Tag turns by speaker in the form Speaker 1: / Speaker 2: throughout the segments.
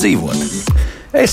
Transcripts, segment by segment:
Speaker 1: labāk dzīvot.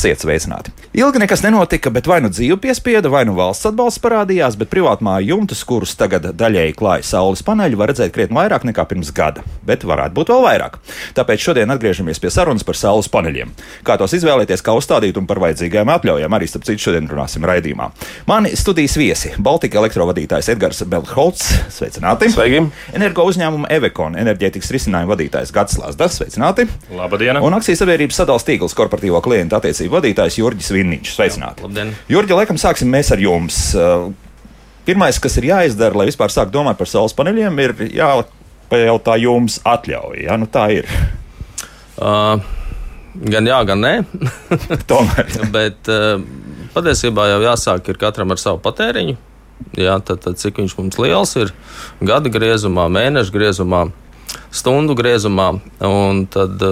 Speaker 2: Esiet sveicināti! Ilgi nekas nenotika, bet vai nu dzīve piespieda, vai nu valsts atbalsts parādījās, bet privātmāju jumtus, kurus tagad daļēji klāja saules paneļi, var redzēt krietni vairāk nekā pirms gada, bet varētu būt vēl vairāk. Tāpēc šodien atgriežamies pie sarunas par saules paneļiem. Kā tos izvēlēties, kā uzstādīt un par vajadzīgajām atļaujām, arī starp citu šodien runāsim raidījumā. Mani studijas viesi - Baltika elektrovadītājs Edgars Belholts, sveicināti!
Speaker 3: Sveiki!
Speaker 2: Energo uzņēmuma Evekon enerģētikas risinājumu vadītājs Gats Lasdas, sveicināti!
Speaker 3: Labdien!
Speaker 2: Un akcijas sabiedrības sadalījuma tīkls korporatīvo klientu attiecību vadītājs Jurģis Vinniņš. Sveicināti!
Speaker 3: Labdien!
Speaker 2: Jurģi, laikam sāksim mēs ar jums. Uh, Pirmais, kas ir jāizdara, lai vispār sāktu domāt par saules paneļiem, ir jāpajautā jums atļauja. Ja? Nu, tā ir.
Speaker 3: Uh, gan jā, gan nē.
Speaker 2: Tomēr.
Speaker 3: Bet uh, patiesībā jau jāsāk ir katram ar savu patēriņu. Jā, tad, tad cik viņš mums liels ir gada griezumā, mēneša griezumā stundu griezumā. Tad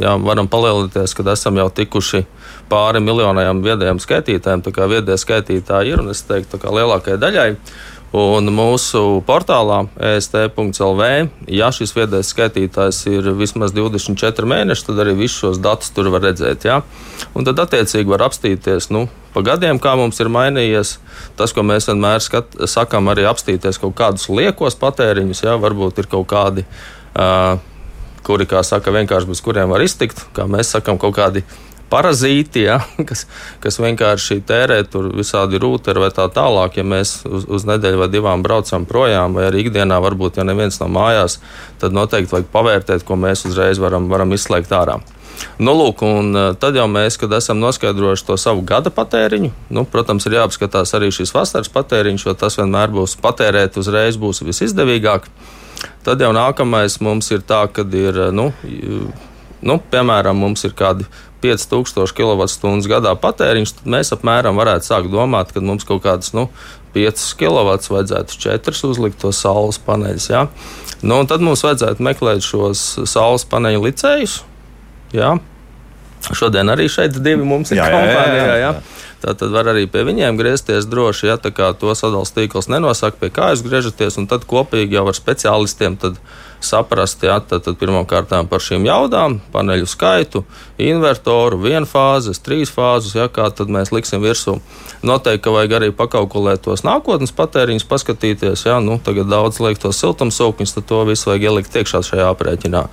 Speaker 3: jā, varam palielināties, kad esam jau tikuši pāri miljoniem viedajiem skaitītājiem. Tā kā viedie skaitītāji ir, un es teiktu, ka lielākajai daļai. Un mūsu portālā est.lv, ja šis viedais skaitītājs ir vismaz 24 mēneši, tad arī visus šos datus tur var redzēt. Ja? Un tad attiecīgi var apstīties nu, pa gadiem, kā mums ir mainījies. Tas, ko mēs vienmēr skat, sakām, arī apstīties kaut kādus liekos patēriņus, ja? varbūt ir kaut kādi. Uh, kuri, kā saka, vienkārši bez kuriem var iztikt, kā mēs sakām, kaut kādi parazīti, ja, kas, kas vienkārši tērē tur visādi rūteri vai tā tālāk. Ja mēs uz, uz nedēļu vai divām braucam projām, vai arī ikdienā, varbūt, ja neviens nav mājās, tad noteikti vajag pavērtēt, ko mēs uzreiz varam, varam izslēgt ārā. Nu, lūk, un e, tad jau mēs, kad esam noskaidrojuši to savu gada patēriņu, nu, protams, ir jāapskatās arī šis vasaras patēriņš, jo tas vienmēr būs patērēt uzreiz būs visizdevīgāk. Tad jau nākamais mums ir tā, ka ir, nu, nu, piemēram, mums ir kādi 5000 kWh gadā patēriņš, tad mēs apmēram varētu sākt domāt, ka mums kaut kādas nu, 5 kW vajadzētu 4 uzlikt to saules paneļus. Ja? Nu, tad mums vajadzētu meklēt šos saules paneļu licējus. Ja? Šodien arī šeit divi mums ir jā, kompānijā. Jā, jā, jā. Tā tad var arī pie viņiem griezties droši, ja tā kā to sadalījuma tīkls nenosaka, pie kā jūs griežaties, un tad kopīgi jau ar speciālistiem. Saprast, ja, tad, tad pirmkārt par šīm jaudām, paneļu skaitu, invertoru, vienfāzes, trīs fāzes, ja, kā tad mēs liksim virsū. Noteikti, ka vajag arī pakalkulēt tos nākotnes patēriņus, paskatīties, ja, nu, tagad daudz liek tos siltumsūkņus, tad to visu vajag ielikt iekšā šajā aprēķinā.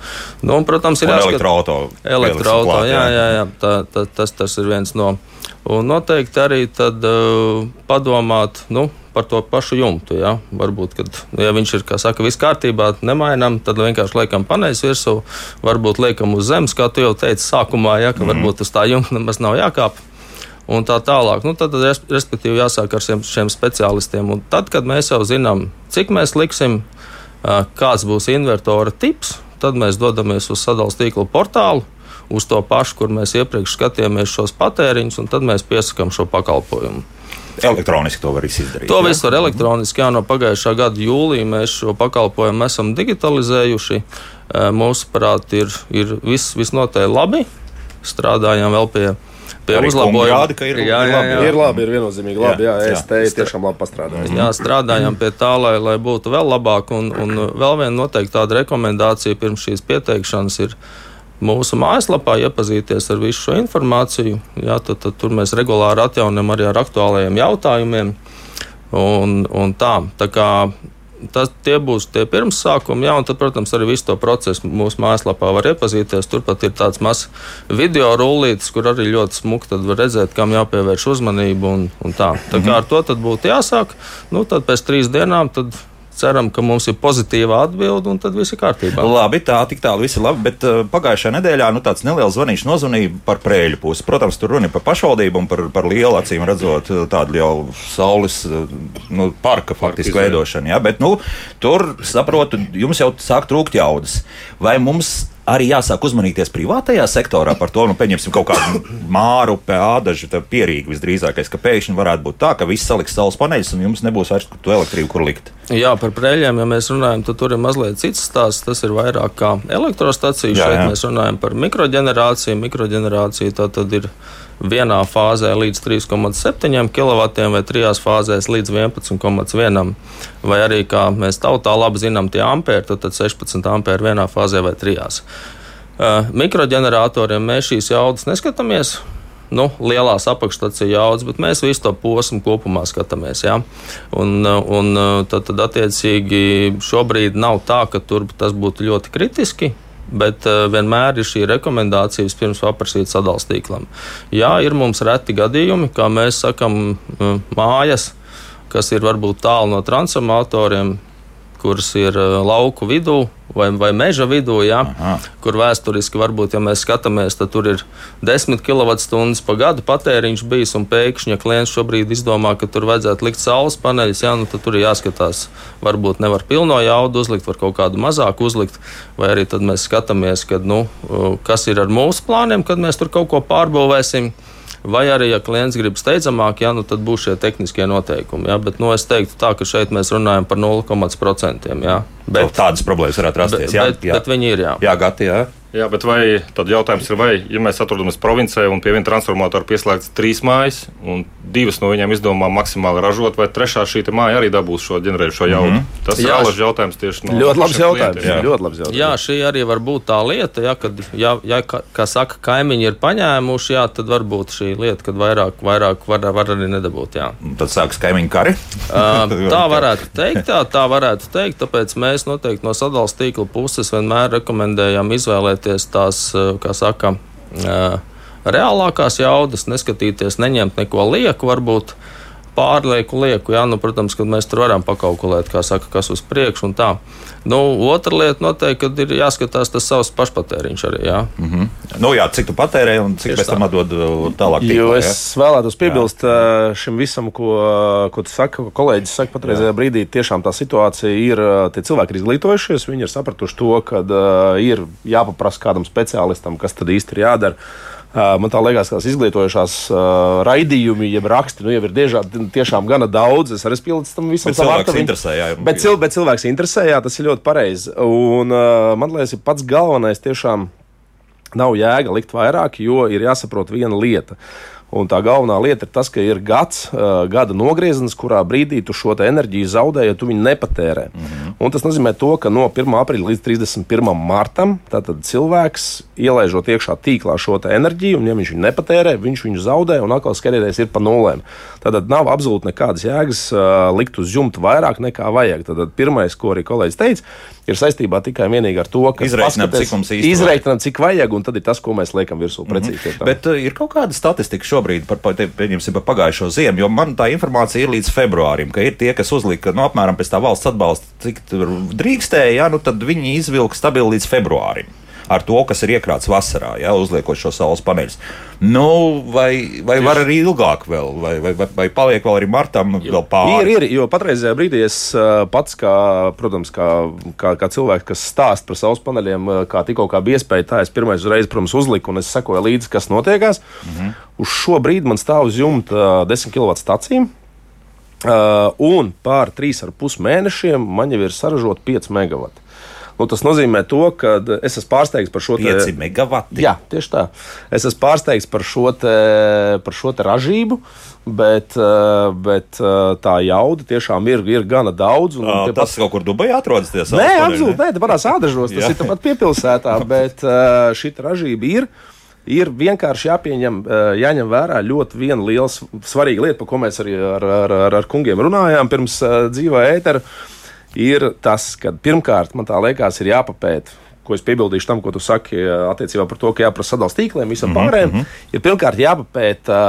Speaker 3: Nu, un, protams, ir
Speaker 2: jāskat... elektroauto.
Speaker 3: Elektroauto, jā, jā, jā, tā, tā, tas, tas ir viens no. Un noteikti arī tad uh, padomāt, nu, par to pašu jumtu. Ja? Varbūt, kad ja viņš ir, kā saka, viss kārtībā, nemainām, tad vienkārši liekam paneļus virsū, varbūt liekam uz zemes, kā tu jau teici sākumā, ja? ka mm. varbūt uz tā jumta nemaz nav jākāp. Un tā tālāk. Nu, tad, respektīvi, jāsāk ar šiem, šiem speciālistiem. Un tad, kad mēs jau zinām, cik mēs liksim, kāds būs invertora tips, tad mēs dodamies uz sadalījuma tīkla portālu, uz to pašu, kur mēs iepriekš skatījāmies šos patēriņus, un tad mēs piesakām šo pakalpojumu.
Speaker 2: Elektroniski to var izdarīt.
Speaker 3: To visu var elektroniski. Jā, no pagājušā gada jūlijā mēs šo pakalpojumu esam digitalizējuši. Mūsuprāt, ir, ir viss, viss noteikti labi. Strādājam vēl pie pie uzlabojuma.
Speaker 2: Rādi, ir,
Speaker 4: jā, jā, jā. ir labi, ir viennozīmīgi labi. Jā, jā, es te tiešām labi pastrādāju.
Speaker 3: Jā, strādājam pie tā, lai, lai būtu vēl labāk. Un, un vēl viena noteikti tāda rekomendācija pirms šīs pieteikšanas ir mūsu mājaslapā, iepazīties ar visu šo informāciju. Jā, tad, tad tur mēs regulāri atjaunam arī ar aktuālajiem jautājumiem. Un, un tā, tā kā tas, tie būs tie pirmsākumi, jā, un tad, protams, arī visu to procesu mūsu mājaslapā var iepazīties. Turpat ir tāds mazs video rullītis, kur arī ļoti smuki var redzēt, kam jāpievērš uzmanība un, un tā. Tā kā ar to būtu jāsāk, nu tad pēc trīs dienām tad ceram, ka mums ir pozitīva atbilde, un tad viss ir kārtībā.
Speaker 2: Labi, tā tik tālu viss ir labi, bet uh, pagājušajā nedēļā nu, tāds neliels zvanīšs nozvanīja par prēļu pusi. Protams, tur runa ir par pašvaldību un par, par lielu acīm redzot uh, tādu jau saules uh, nu, parka faktiski veidošanu. Ja? Bet nu, tur, saprotu, jums jau sāk trūkt jaudas. Vai mums arī jāsāk uzmanīties privātajā sektorā par to, nu, pieņemsim kaut kādu māru, pēdažu, pierīgi visdrīzākais, ka pēkšņi varētu būt tā, ka viss saliks saules paneļus un jums nebūs vairs to elektrību, kur likt.
Speaker 3: Jā, par prēļiem, ja mēs runājam, tad tur ir mazliet cits stāsts. Tas ir vairāk kā elektrostacija. Šeit jā. mēs runājam par mikroģenerāciju. Mikroģenerācija tā tad ir vienā fāzē līdz 3,7 kW vai trijās fāzēs līdz 11,1. Vai arī, kā mēs tautā labi zinām, tie ampēri, tad, tad 16 ampēri vienā fāzē vai trijās. Uh, mikroģeneratoriem mēs šīs jaudas neskatāmies. Nu, lielās apakšstācijas jaudas, bet mēs visu to posmu kopumā skatāmies. Ja? Un, un tad, tad, attiecīgi, šobrīd nav tā, ka tur tas būtu ļoti kritiski. Bet uh, vienmēr ir šī rekomendācija pirms paprasīt sadalstīklam. Jā, ir mums reti gadījumi, kā mēs sakām, uh, mājas, kas ir varbūt tālu no transformatoriem, kuras ir uh, lauku vidū vai, vai meža vidū, ja, Aha. kur vēsturiski varbūt, ja mēs skatāmies, tad tur ir 10 kWh pa gadu patēriņš bijis, un pēkšņi, ja klients šobrīd izdomā, ka tur vajadzētu likt saules paneļus, ja, nu, tad tur ir jāskatās, varbūt nevar pilno jaudu uzlikt, var kaut kādu mazāku uzlikt, vai arī tad mēs skatāmies, kad, nu, kas ir ar mūsu plāniem, kad mēs tur kaut ko pārbūvēsim. Vai arī, ja klients grib steidzamāk, jā, nu, tad būs šie tehniskie noteikumi. Jā, bet nu, es teiktu, tā, ka šeit mēs runājam par 0,5%.
Speaker 2: Bet tādas problēmas varētu rasties.
Speaker 3: Bet, jā, bet, jā. bet viņi ir. Jā,
Speaker 2: jā Gati, jā.
Speaker 1: Jā, bet vai tad jautājums ir, vai, ja mēs atrodamies provincē un pie viena transformatora pieslēgts trīs mājas, un divas no viņām izdomā maksimāli ražot, vai trešā šī māja arī dabūs šo ģenerējušo jaudu? Mm -hmm. Tas ir alažs jautājums tieši no
Speaker 4: ļoti labs jautājums. Jā. Ļoti labs
Speaker 3: jautājums. Jā, šī arī var būt tā lieta, ja, kad, ja, ja kā, kā saka, kaimiņi ir paņēmuši, jā, tad varbūt šī lieta, kad vairāk, vairāk var, var arī nedabūt. Jā.
Speaker 2: Tad sāks kaimiņu kari?
Speaker 3: uh, tā varētu teikt, tā, tā varētu teikt, tāpēc mēs noteikti no sadalījuma tīkla puses vienmēr rekomendējam izvēlēties izvēlēties tās, kā saka, eh, reālākās jaudas, neskatīties, neņemt neko lieku, varbūt pārlieku lieku. Jā, nu, protams, ka mēs tur varam pakalkulēt, kā saka, kas uz priekšu un tā. Nu, otra lieta noteikti, ir jāskatās tas savs pašpatēriņš arī. Jā.
Speaker 2: Mm -hmm. nu, jā, cik tu patērē un cik pēc tam atdod uh, tālāk? Tīklā,
Speaker 4: jo es jā? vēlētos piebilst jā. Uh, šim visam, ko, ko tu saki, ko kolēģis saka patreizajā brīdī. Tiešām tā situācija ir, uh, tie cilvēki ir izglītojušies, viņi ir sapratuši to, ka uh, ir jāpaprasa kādam speciālistam, kas tad īsti ir jādara. Man tā liekas, ka tās izglītojušās uh, raidījumi, jeb raksti, nu, jau ir diežā, tiešām gana daudz. Es arī pielicu tam visam
Speaker 2: savam vārtam. Interesē, jā,
Speaker 4: bet, cil, bet cilvēks interesē, jā, tas ir ļoti pareizi. Un man liekas, pats galvenais tiešām nav jēga likt vairāk, jo ir jāsaprot viena lieta. Un tā galvenā lieta ir tas, ka ir gads, uh, gada nogrieziens, kurā brīdī tu šo enerģiju zaudē, ja tu viņu nepatērē. Mm -hmm. Un tas nozīmē, to, ka no 1. aprīļa līdz 31. martam cilvēks ielaižot iekšā tīklā šo enerģiju, un ja viņš viņu nepatērē, viņš viņu zaudē un atkal skatieties, ir pa nulēm. Tad nav absolūti nekādas jēgas uh, likt uz jumta vairāk nekā vajag. Tad pirmais, ko arī kolēģis teica, ir saistībā tikai vienīgi ar to, ka
Speaker 2: izreikinām, cik mums īsti
Speaker 4: izreikinām, cik vajag, un tad ir tas, ko mēs liekam virsū precīzi. Mm
Speaker 2: -hmm. Bet uh, ir kaut kāda statistika šobrīd šobrīd par, par, par pagājušo ziemu, jo man tā informācija ir līdz februārim, ka ir tie, kas uzlika nu, apmēram pēc tā valsts atbalsta, cik drīkstēja, ja, nu, tad viņi izvilka stabili līdz februārim ar to, kas ir iekrāts vasarā, ja, uzliekot šo saules paneļus. Nu, vai, vai var arī ilgāk vēl, vai, vai, vai, vai paliek vēl arī martam vēl pāri?
Speaker 4: Ir, ir, jo patreizajā brīdī es pats, kā, protams, kā, kā, kā cilvēks, kas stāst par saules paneļiem, kā tikko bija iespēja, tā es pirmais uzreiz, protams, uzliku un es sekoju līdzi, kas notiekās. Mm -hmm. Uz šo brīdi man stāv uz jumta 10 kW stācija. Uh, un pār 3,5 mēnešiem man jau ir saražota 5 megawati. Nu, tas nozīmē, to, ka es esmu pārsteigts par šo
Speaker 2: 5 megawatu.
Speaker 4: Jā, tieši tā. Es esmu pārsteigts par šo, te, par šo ražību. Bet, eh, bet eh, tā jauda tiešām ir, ir gana daudz.
Speaker 2: À, tas pat... kaut kur Dubajā atrodas.
Speaker 4: Nē, absolūti. Nē, tas parādās Ādažos. Tas ir tāpat piepilsētā. bet eh, šī ražība ir. Ir vienkārši jāpieņem, jāņem vērā ļoti viena liela svarīga lieta, par ko mēs arī ar, ar, ar, ar kungiem runājām pirms dzīvā ētera. Uh, ir tas, ka pirmkārt man tā liekas, ir jāpapēta. Ko es piebildīšu tam, ko tu saki attiecībā par to, ka jāprasa sadalīt tīkliem, visam mm -hmm. pārējiem. -hmm. Ir pirmkārt jāpapēta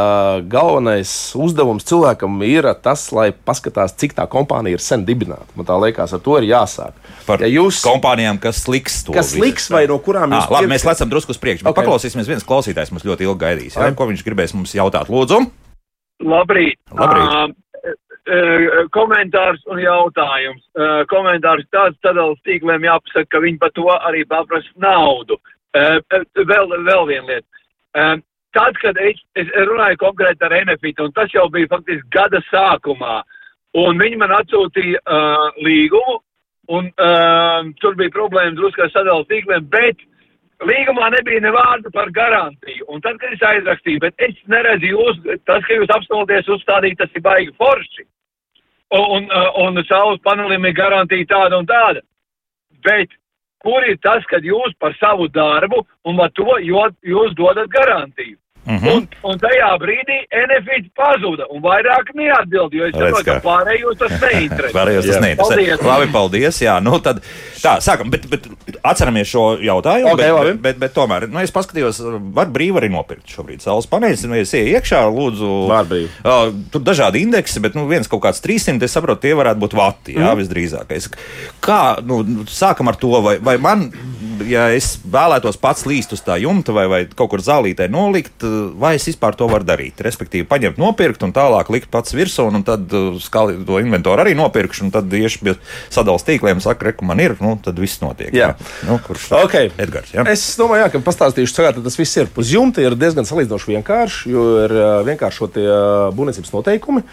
Speaker 4: galvenais uzdevums cilvēkam ir tas, lai paskatās, cik tā kompānija ir sen dibināta. Man tā liekas, ar to ir jāsāk.
Speaker 2: Par ja jūs, kompānijām, kas liks to
Speaker 4: kas liks, vai no kurām
Speaker 2: jūs labi, mēs lecam drusku uz priekšu. Okay. Paklausīsimies, viens klausītājs mums ļoti ilgi gaidīs. Ja? Ko viņš gribēs mums jautāt? Lūdzu!
Speaker 5: Labrīt!
Speaker 2: Labrīt. Uh,
Speaker 5: Eh, komentārs un jautājums. Eh, komentārs tāds sadalījums tīkliem jāpasaka, ka viņi par to arī paprasa naudu. Eh, vēl, vēl viena lieta. Tad, kad es, es runāju konkrēti ar Enefitu, un tas jau bija faktiski gada sākumā, un viņi man atsūtīja uh, līgumu, un uh, tur bija problēma drusku ar sadalījuma tīkliem, bet Līgumā nebija ne vārda par garantiju. Un tad, kad es aizrakstīju, bet es neredzu jūs, tas, ka jūs apstulties uzstādīt, tas ir baigi forši. Un, un, saules panelim ir garantija tāda un tāda. Bet kur ir tas, kad jūs par savu darbu un par to jo, jūs dodat garantiju. Mm -hmm. un, un tajā brīdī NFIT pazuda un vairāk neatbild, jo es saprotu, ka pārējos tas neinteresē.
Speaker 2: pārējos tas neinteresē. Paldies. Labi, paldies. Jā, nu tad tā, sākam, bet, bet atceramies šo jautājumu.
Speaker 4: Okay,
Speaker 2: bet, bet, bet, bet tomēr, nu, es paskatījos, var brīvi arī nopirkt šobrīd saules paneļus. Nu, es ieju iekšā, lūdzu. Uh, tur dažādi indeksi, bet nu, viens kaut kāds 300, es saprotu, tie varētu būt vati, jā, mm. visdrīzākais. Kā, nu, sākam ar to, vai, vai man ja es vēlētos pats līst uz tā jumta vai, vai kaut kur zālītē nolikt, vai es vispār to varu darīt. Respektīvi, paņemt, nopirkt un tālāk likt pats virsū, un tad uh, skali, to inventoru arī nopirkšu, un tad iešu pie sadalījuma tīkliem, saka, reku man ir, nu, tad viss notiek.
Speaker 4: Jā, nu,
Speaker 2: kurš
Speaker 4: okay.
Speaker 2: Edgars. Jā?
Speaker 4: Es domāju, jā, ka pastāstīšu, kā tas viss ir. Uz jumta ir diezgan salīdzinoši vienkārši, jo ir uh, vienkāršotie uh, būvniecības noteikumi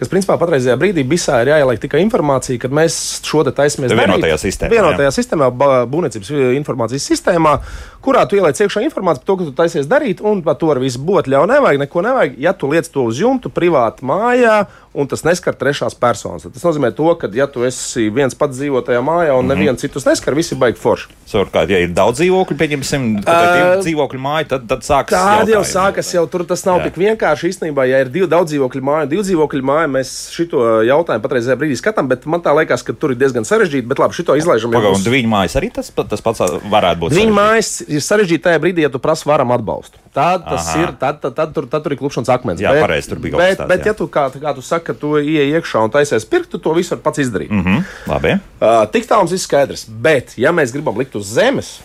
Speaker 4: kas principā patreizajā brīdī bisā ir jāieliek tikai informācija, kad mēs šo te taisamies
Speaker 2: vienotajā sistēmā.
Speaker 4: Vienotajā jā. sistēmā, būvniecības informācijas sistēmā, kurā tu ieliec iekšā informāciju par to, ka tu taisies darīt, un par to ar visu būtu ļauj nevajag, neko nevajag. Ja tu liec to uz jumtu privāti mājā, un tas neskar trešās personas, tas nozīmē to, ka ja tu esi viens pats dzīvo tajā mājā, un mm -hmm. neviens citus neskar, visi baigi forši.
Speaker 2: Savukārt, ja ir daudz dzīvokļu, pieņemsim, uh, dzīvokļu māju, tad, tad sākas.
Speaker 4: Tāda jau sākas, jau tur tas nav Jā. tik vienkārši īstenībā. Ja ir divi daudz dzīvokļu māju, divu dzīvokļu māju, mēs šo jautājumu patreizajā brīdī skatām, bet man tā liekas, ka tur ir diezgan sarežģīti. Bet labi, šito izlaižam.
Speaker 2: Pagaidām, divu mājas arī tas, tas pats varētu būt.
Speaker 4: Divu mājas ir sarežģīti tajā brīdī, ja tu prasa varam atbalstu. Tad tas Aha. ir, tad, tad, tad, tur, tad tur ir klupšanas akmens.
Speaker 2: Jā, pareizi, tur bija kaut
Speaker 4: kas tāds. Bet, bet ja tu, kā, kā tu saki, ka tu ieej iekšā un taisies pirkt, tu to visu vari pats izdarīt.
Speaker 2: Mm -hmm. Labi.
Speaker 4: Uh, tik tā mums ir skaidrs. Bet, ja mēs gribam likt uz zemes,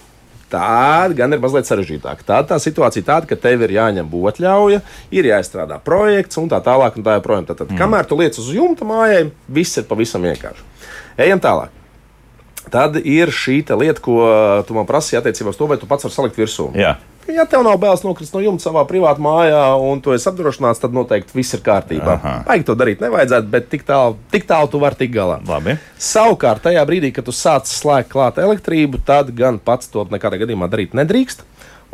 Speaker 4: Tāda gan ir mazliet sarežģītāka. Tā tā situācija tāda, ka tev ir jāņem būtļauja, ir jāizstrādā projekts un tā tālāk. Un tā joprojām. Tad, tad mm. kamēr tu liec uz jumta mājai, viss ir pavisam vienkārši. Ejam tālāk. Tad ir šī lieta, ko tu man prasīji attiecībā uz to, vai tu pats vari salikt virsū.
Speaker 2: Jā.
Speaker 4: Ja tev nav bailes nokrist no jumta savā privātā mājā, un tu esi apdrošināts, tad noteikti viss ir kārtībā. Vajag to darīt, nevajadzētu, bet tik tālu, tik tālu tu vari tikt galā.
Speaker 2: Labi.
Speaker 4: Savukārt, tajā brīdī, kad tu sāc slēgt klāt elektrību, tad gan pats to nekādā gadījumā darīt nedrīkst.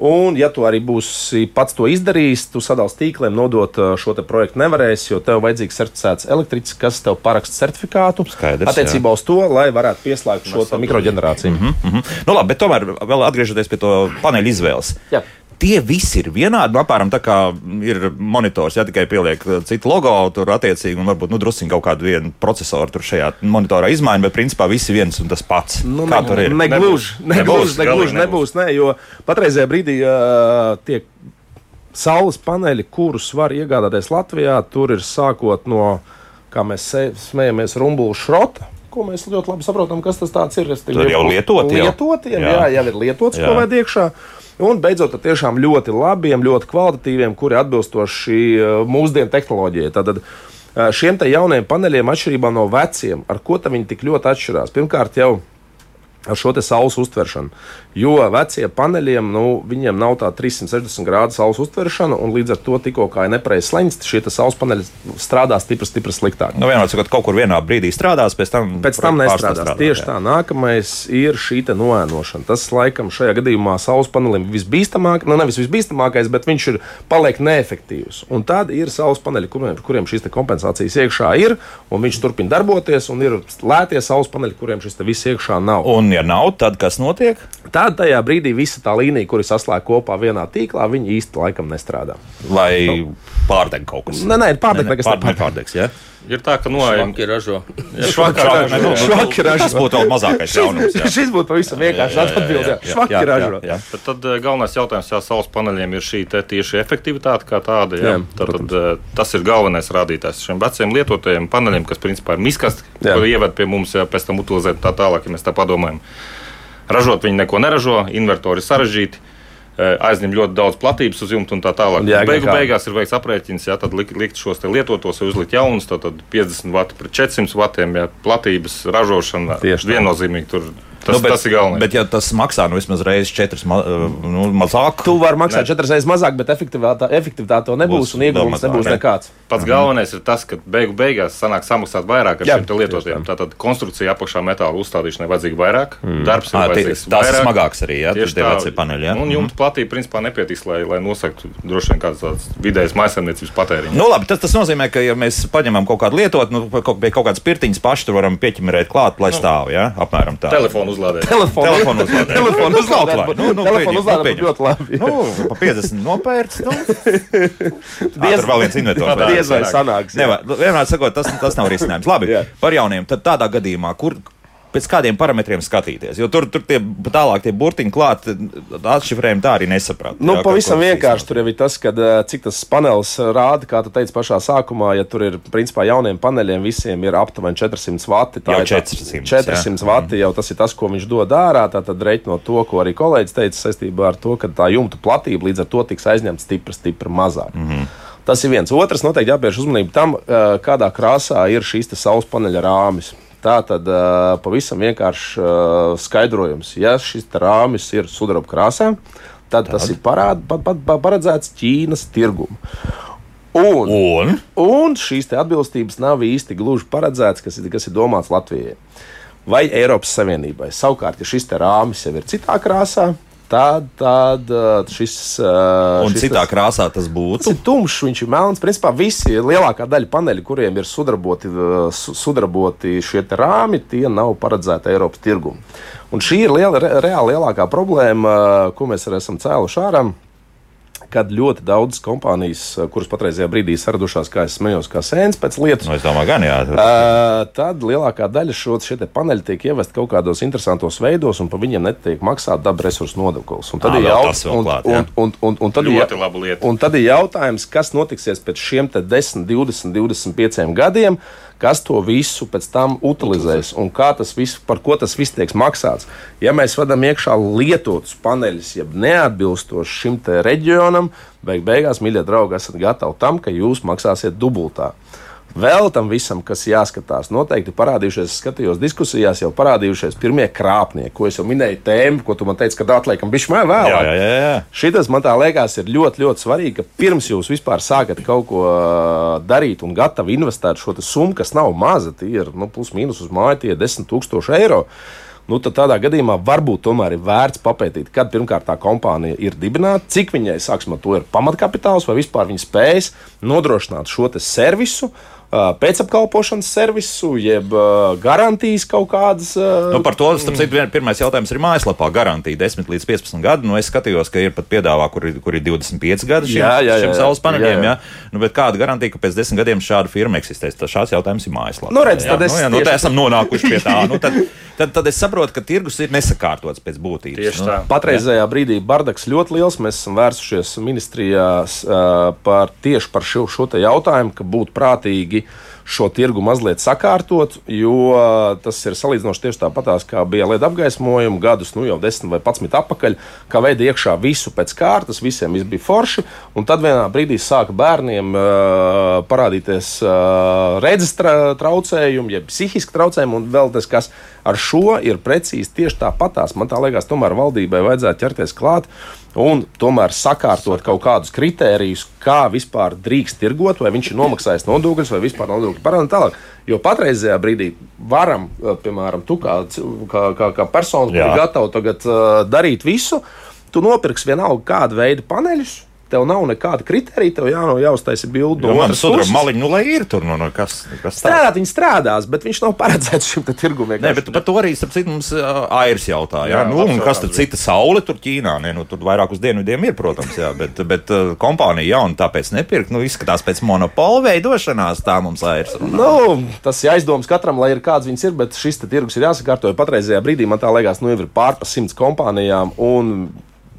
Speaker 4: Un, ja tu arī būsi pats to izdarījis, tu sadalīs tīkliem, nodot šo projektu nevarēs, jo tev vajadzīgs certificēts elektriķis, kas tev paraksta certifikātu
Speaker 2: Skaidrs,
Speaker 4: attiecībā jā. uz to, lai varētu pieslēgt šo mikroģenerāciju.
Speaker 2: Mm -hmm. nu, labi, bet tomēr vēl atgriežoties pie to paneļa izvēles. Jā tie visi ir vienādi. Nu, apmēram tā kā ir monitors, ja tikai pieliek uh, citu logo, tur attiecīgi, un varbūt nu, druskuļi kaut kādu vienu procesoru tur šajā monitorā izmaiņa, bet principā visi viens un tas pats.
Speaker 4: Nu, kā ne, tur ir? Negluži, negluži, negluži nebūs, ne, jo patreizajā brīdī uh, tiek saules paneļi, kurus var iegādāties Latvijā, tur ir sākot no, kā mēs smējamies, rumbulu šrota ko mēs ļoti labi saprotam, kas tas ir.
Speaker 2: Tur jau lietotiem,
Speaker 4: lietotiem jā. jā, jau ir lietots, jā. ko vajag iekšā. Un beidzot, ar tiešām ļoti labiem, ļoti kvalitatīviem, kuri atbilstoši eh, mūsdienu tehnoloģijai. Tātad, eh, Šiem jaunajiem paneļiem, atšķirībā no veciem, ar ko viņi tik ļoti atšķirās? Pirmkārt, jau ar šo saules uztveršanu. Jo vecie paneļiem, nu, viņiem nav tā 360 grādu saules uztveršana, un līdz ar to tikko kā ir nepareizs leņķis, šie saules paneļi strādā stipri, stipri sliktāk.
Speaker 2: Nu, vienmēr sakot, kaut kur vienā brīdī strādās, pēc tam,
Speaker 4: pēc tam nestrādās. Strādā, Tieši jā. tā, nākamais ir šī noēnošana. Tas, laikam, šajā gadījumā saules panelim visbīstamākais, nu, nevis visbīstamākais, bet viņš ir paliek neefektīvs. Un tad ir saules paneļi, kuriem, kuriem šīs kompensācijas iekšā ir, un viņš turpina darboties, un ir lētie saules paneļi, kuriem šis viss iekšā nav.
Speaker 2: Un, ja nav, tad kas notiek?
Speaker 4: Tad tajā brīdī visa tā līnija, kuras saslēg kopā vienā tīklā, viņi īsti laikam nestrādā.
Speaker 2: Vai nu. pārdeg kaut kas?
Speaker 4: Nē, nē, pārdeg nekas
Speaker 2: pārdeg, pārdegs. Ja?
Speaker 1: Ir tā, ka noejam.
Speaker 3: Švaki ražo.
Speaker 2: Švaki ražo. Švaki ražo. Tas būtu vēl mazākais jaunums.
Speaker 4: Jā. Šis būtu pavisam vienkārši atbildēt. Švaki ražo.
Speaker 1: Bet tad eh, galvenais jautājums jā, saules paneļiem ir šī tieši efektivitāte kā tāda. Jā. Jā, tad, tad, eh, tas ir galvenais rādītājs šiem veciem lietotajiem paneļiem, kas principā ir miskasti, ko ieved pie mums, ja pēc tam utilizēt tā tālāk, ja mēs tā padomājam. Ražot viņi neko neražo, invertori sarežģīti aizņem ļoti daudz platības uz jumta un tā tālāk. Jā, Beigu kā. beigās ir veikts aprēķins, ja tad likt, likt šos lietotos, uzlikt jaunus, tad 50 vati pret 400 vatiem, ja platības ražošana viennozīmīgi tur Tas, nu, bet, tas ir galvenais.
Speaker 2: Bet, ja tas maksā nu, vismaz reizes četras ma eh, nu, mazāk,
Speaker 4: tu vari maksāt ne. četras reizes mazāk, bet efektivitāte, efektivitāte to nebūs Būs un ieguvums nebūs ne. nekāds.
Speaker 1: Pats mhm. galvenais ir tas, ka beigu beigās sanāk samaksāt vairāk ar Jā, šiem lietotājiem. Tātad konstrukcija apakšā metāla uzstādīšanai vajadzīga vairāk, mm. darbs ir à, vajadzīgs.
Speaker 2: Tas ir smagāks arī, ja tieši tā paneļi. Ja?
Speaker 1: Un mhm. jumta platība principā nepietiks, lai, lai nosaktu droši vien kāds tāds vidējs maisaimniecības patēriņš.
Speaker 2: Nu, labi, tas, tas nozīmē, ka ja mēs paņemam kaut kādu lietotu, nu, kaut, kaut kādas pirtiņas paši tur varam pieķemerēt klāt, lai nu, stāv, ja? apmēram tā.
Speaker 1: Telefonu uzlādēt.
Speaker 4: Telefonu
Speaker 2: Telefonu uzlādēt.
Speaker 4: Telefonu
Speaker 2: Nu,
Speaker 4: uzlādēt.
Speaker 2: vai. Nu, nu,
Speaker 4: Telefonu uzlādēt
Speaker 2: nu,
Speaker 4: būtu ļoti labi.
Speaker 2: Nu, pa 50 nopērts. Nu.
Speaker 4: Diez-
Speaker 2: vēl viens inventors.
Speaker 4: Diez vai sanāks.
Speaker 2: Nevar, vienmēr sakot, tas, tas nav risinājums. Labi, par jauniem. Tad tādā gadījumā, kur pēc kādiem parametriem skatīties? Jo tur, tur tie tālāk tie burtiņi klāt, atšifrējumi tā arī nesaprāt.
Speaker 4: Nu,
Speaker 2: jā,
Speaker 4: pavisam
Speaker 2: kā- kā
Speaker 4: vienkārši tur jau ir tas, kad, eh, cik tas panelis rāda, kā tu teici pašā sākumā, ja tur ir principā jauniem paneļiem visiem ir aptuveni 400 vati. tā
Speaker 2: Jau
Speaker 4: ir tā-
Speaker 2: 400,
Speaker 4: 400 vati jau tas ir tas, ko viņš dod ārā. Tad reiķinot to, ko arī kolēģis teica saistībā ar to, ka tā jumta platība līdz ar to tiks aizņemta stipri, stipri mazāk. Mm -hmm. Tas ir viens. Otrs, noteikti jāpievērš uzmanība tam, eh, kādā krāsā ir šīs saules paneļa rāmis. Tā tad pavisam vienkārši uh, skaidrojums. Ja šis rāmis ir sudraba krāsā, tad tas ir parād, pa, pa, pa, paredzēts Ķīnas tirgumu. Un,
Speaker 2: Un
Speaker 4: un šīs atbilstības nav īsti gluži paredzētas, kas ir, kas ir domāts Latvijai vai Eiropas Savienībai. Savukārt, ja šis rāmis jau ir citā krāsā, tad, tad uh, šis, uh,
Speaker 2: Un
Speaker 4: šis
Speaker 2: citā
Speaker 4: tas-
Speaker 2: krāsā tas
Speaker 4: Tas
Speaker 2: būtu.
Speaker 4: ir tumšs, viņš ir melns. Principā visi lielākā daļa paneļu, kuriem ir sudraboti, su- sudraboti šie rāmi, tie nav paredzēti Eiropas tirgumam. Un šī ir liela, re, reāli lielākā problēma, ko mēs arī esam cēluši ārā. Kad ļoti daudzas kompānijas, uh, kuras patreizajā brīdī saradušās, kā es smējos, kā sēnes pēc lietas,
Speaker 2: Nu, es domāju, gan jā.
Speaker 4: Uh, tad lielākā daļa šo paneļi tiek ievest kaut kādos interesantos veidos, un par viņiem netiek maksāta dabas resursu nodoklis. Un tad ir jautājums, kas notiksies pēc šiem te 10, 20, 25 gadiem, kas to visu pēc tam utilizēs un kā tas viss, par ko tas viss tiek maksāts. Ja mēs vadām iekšā lietotus paneļus, jeb neatbilstoši šim reģionam, beig beigās, mīļie draugi, esat gatavi tam, ka jūs maksāsiet dubultā. Vēl tam visam, kas jāskatās, noteikti parādījušies, es skatījos diskusijās, jau parādījušies pirmie krāpnieki, ko es jau minēju, tēmu, ko tu man teici, ka atliekam bišķi vēl vēlāk.
Speaker 2: Jā, jā, jā.
Speaker 4: Šitas man tā liekas, ir ļoti, ļoti svarīgi, ka pirms jūs vispār sākat kaut ko darīt un gatavi investēt šo summu, kas nav maza, tie ir nu, plus mīnus uz māju, tie ir 10 000 eiro. Nu, tad tādā gadījumā varbūt tomēr ir vērts papētīt, kad pirmkārt tā kompānija ir dibināta, cik viņai sāksim ar to ir pamatkapitāls, vai vispār viņa spējas nodrošināt šo servisu, pēcapkalpošanas servisu, jeb ā, garantijas kaut kādas. ā,
Speaker 2: Nu, par to, starp citu, pirmais jautājums ir mājaslapā. Garantija 10 līdz 15 gadu. Nu, es skatījos, ka ir pat piedāvā, kur, ir- kur ir 25 gadi šiem,
Speaker 4: Jā, jā, jā,
Speaker 2: šiem
Speaker 4: jā.
Speaker 2: saules paneļiem.
Speaker 4: Jā,
Speaker 2: Jā,
Speaker 4: jā.
Speaker 2: Nu, bet kāda garantija, ka pēc 10 gadiem šāda firma eksistēs? Tas šāds jautājums ir mājaslapā.
Speaker 4: Nu, redz,
Speaker 2: jā,
Speaker 4: tad es
Speaker 2: nu, jā, nu,
Speaker 4: tieši-
Speaker 2: esam nonākuši pie tā. Nu, tad, tad, tad es saprotu, ka tirgus ir nesakārtots pēc būtības.
Speaker 1: Tieši
Speaker 2: nu,
Speaker 1: tā.
Speaker 4: Patreizajā brīdī bardaks ļoti liels. Mēs esam vērsušies ministrijās uh, par tieši par šo, šo te jautājumu, ka būtu prātīgi šo tirgu mazliet sakārtot, jo uh, tas ir salīdzinoši tieši tāpatās, kā bija LED apgaismojumi gadus, nu jau 10 vai 11 atpakaļ, kā veida iekšā visu pēc kārtas, visiem viss bija forši, un tad vienā brīdī sāka bērniem uh, parādīties uh, redzes tra traucējumi, jeb psihiski traucējumi, un vēl tas, kas ar šo ir precīzi tieši tāpatās. Man tā liekas, tomēr valdībai vajadzētu ķerties klāt un tomēr sakārtot kaut kādus kritērijus, kā vispār drīkst tirgot, vai viņš ir nomaksājis nodokļus, vai vispār nodokļu parādu tālāk. Jo patreizajā brīdī varam, eh, piemēram, tu kā, kā, kā, kā persona, kur ir gatava tagad uh, darīt visu, tu nopirksi vienalga kādu veidu paneļus. Tev nav nekāda kriterija, tev jā, jāuztaisa bildi no
Speaker 2: man
Speaker 4: otras puses.
Speaker 2: maliņa, nu, lai ir tur, nu, nu kas, kas tāds.
Speaker 4: Strādāt, viņi strādās, bet viņš nav paredzēts šim te tirgumam.
Speaker 2: Nē, bet par to arī starp citu mums ā, Airis jautāja. Jā,
Speaker 1: Jā,
Speaker 2: nu, un kas tad cita saule tur Ķīnā? Nē, nu, tur vairāk uz dienvidiem ir, protams, jā, bet, bet kompānija jauna tāpēc nepirkt. Nu, izskatās pēc monopola veidošanās, tā mums Airis runā.
Speaker 4: Nu, tas ir aizdoms katram, lai ir kāds viņas ir, bet šis te tirgus ir jāsakārto. jo Patreizajā brīdī man tā liekas, nu jau ir pārpa simts kompānijām. Un,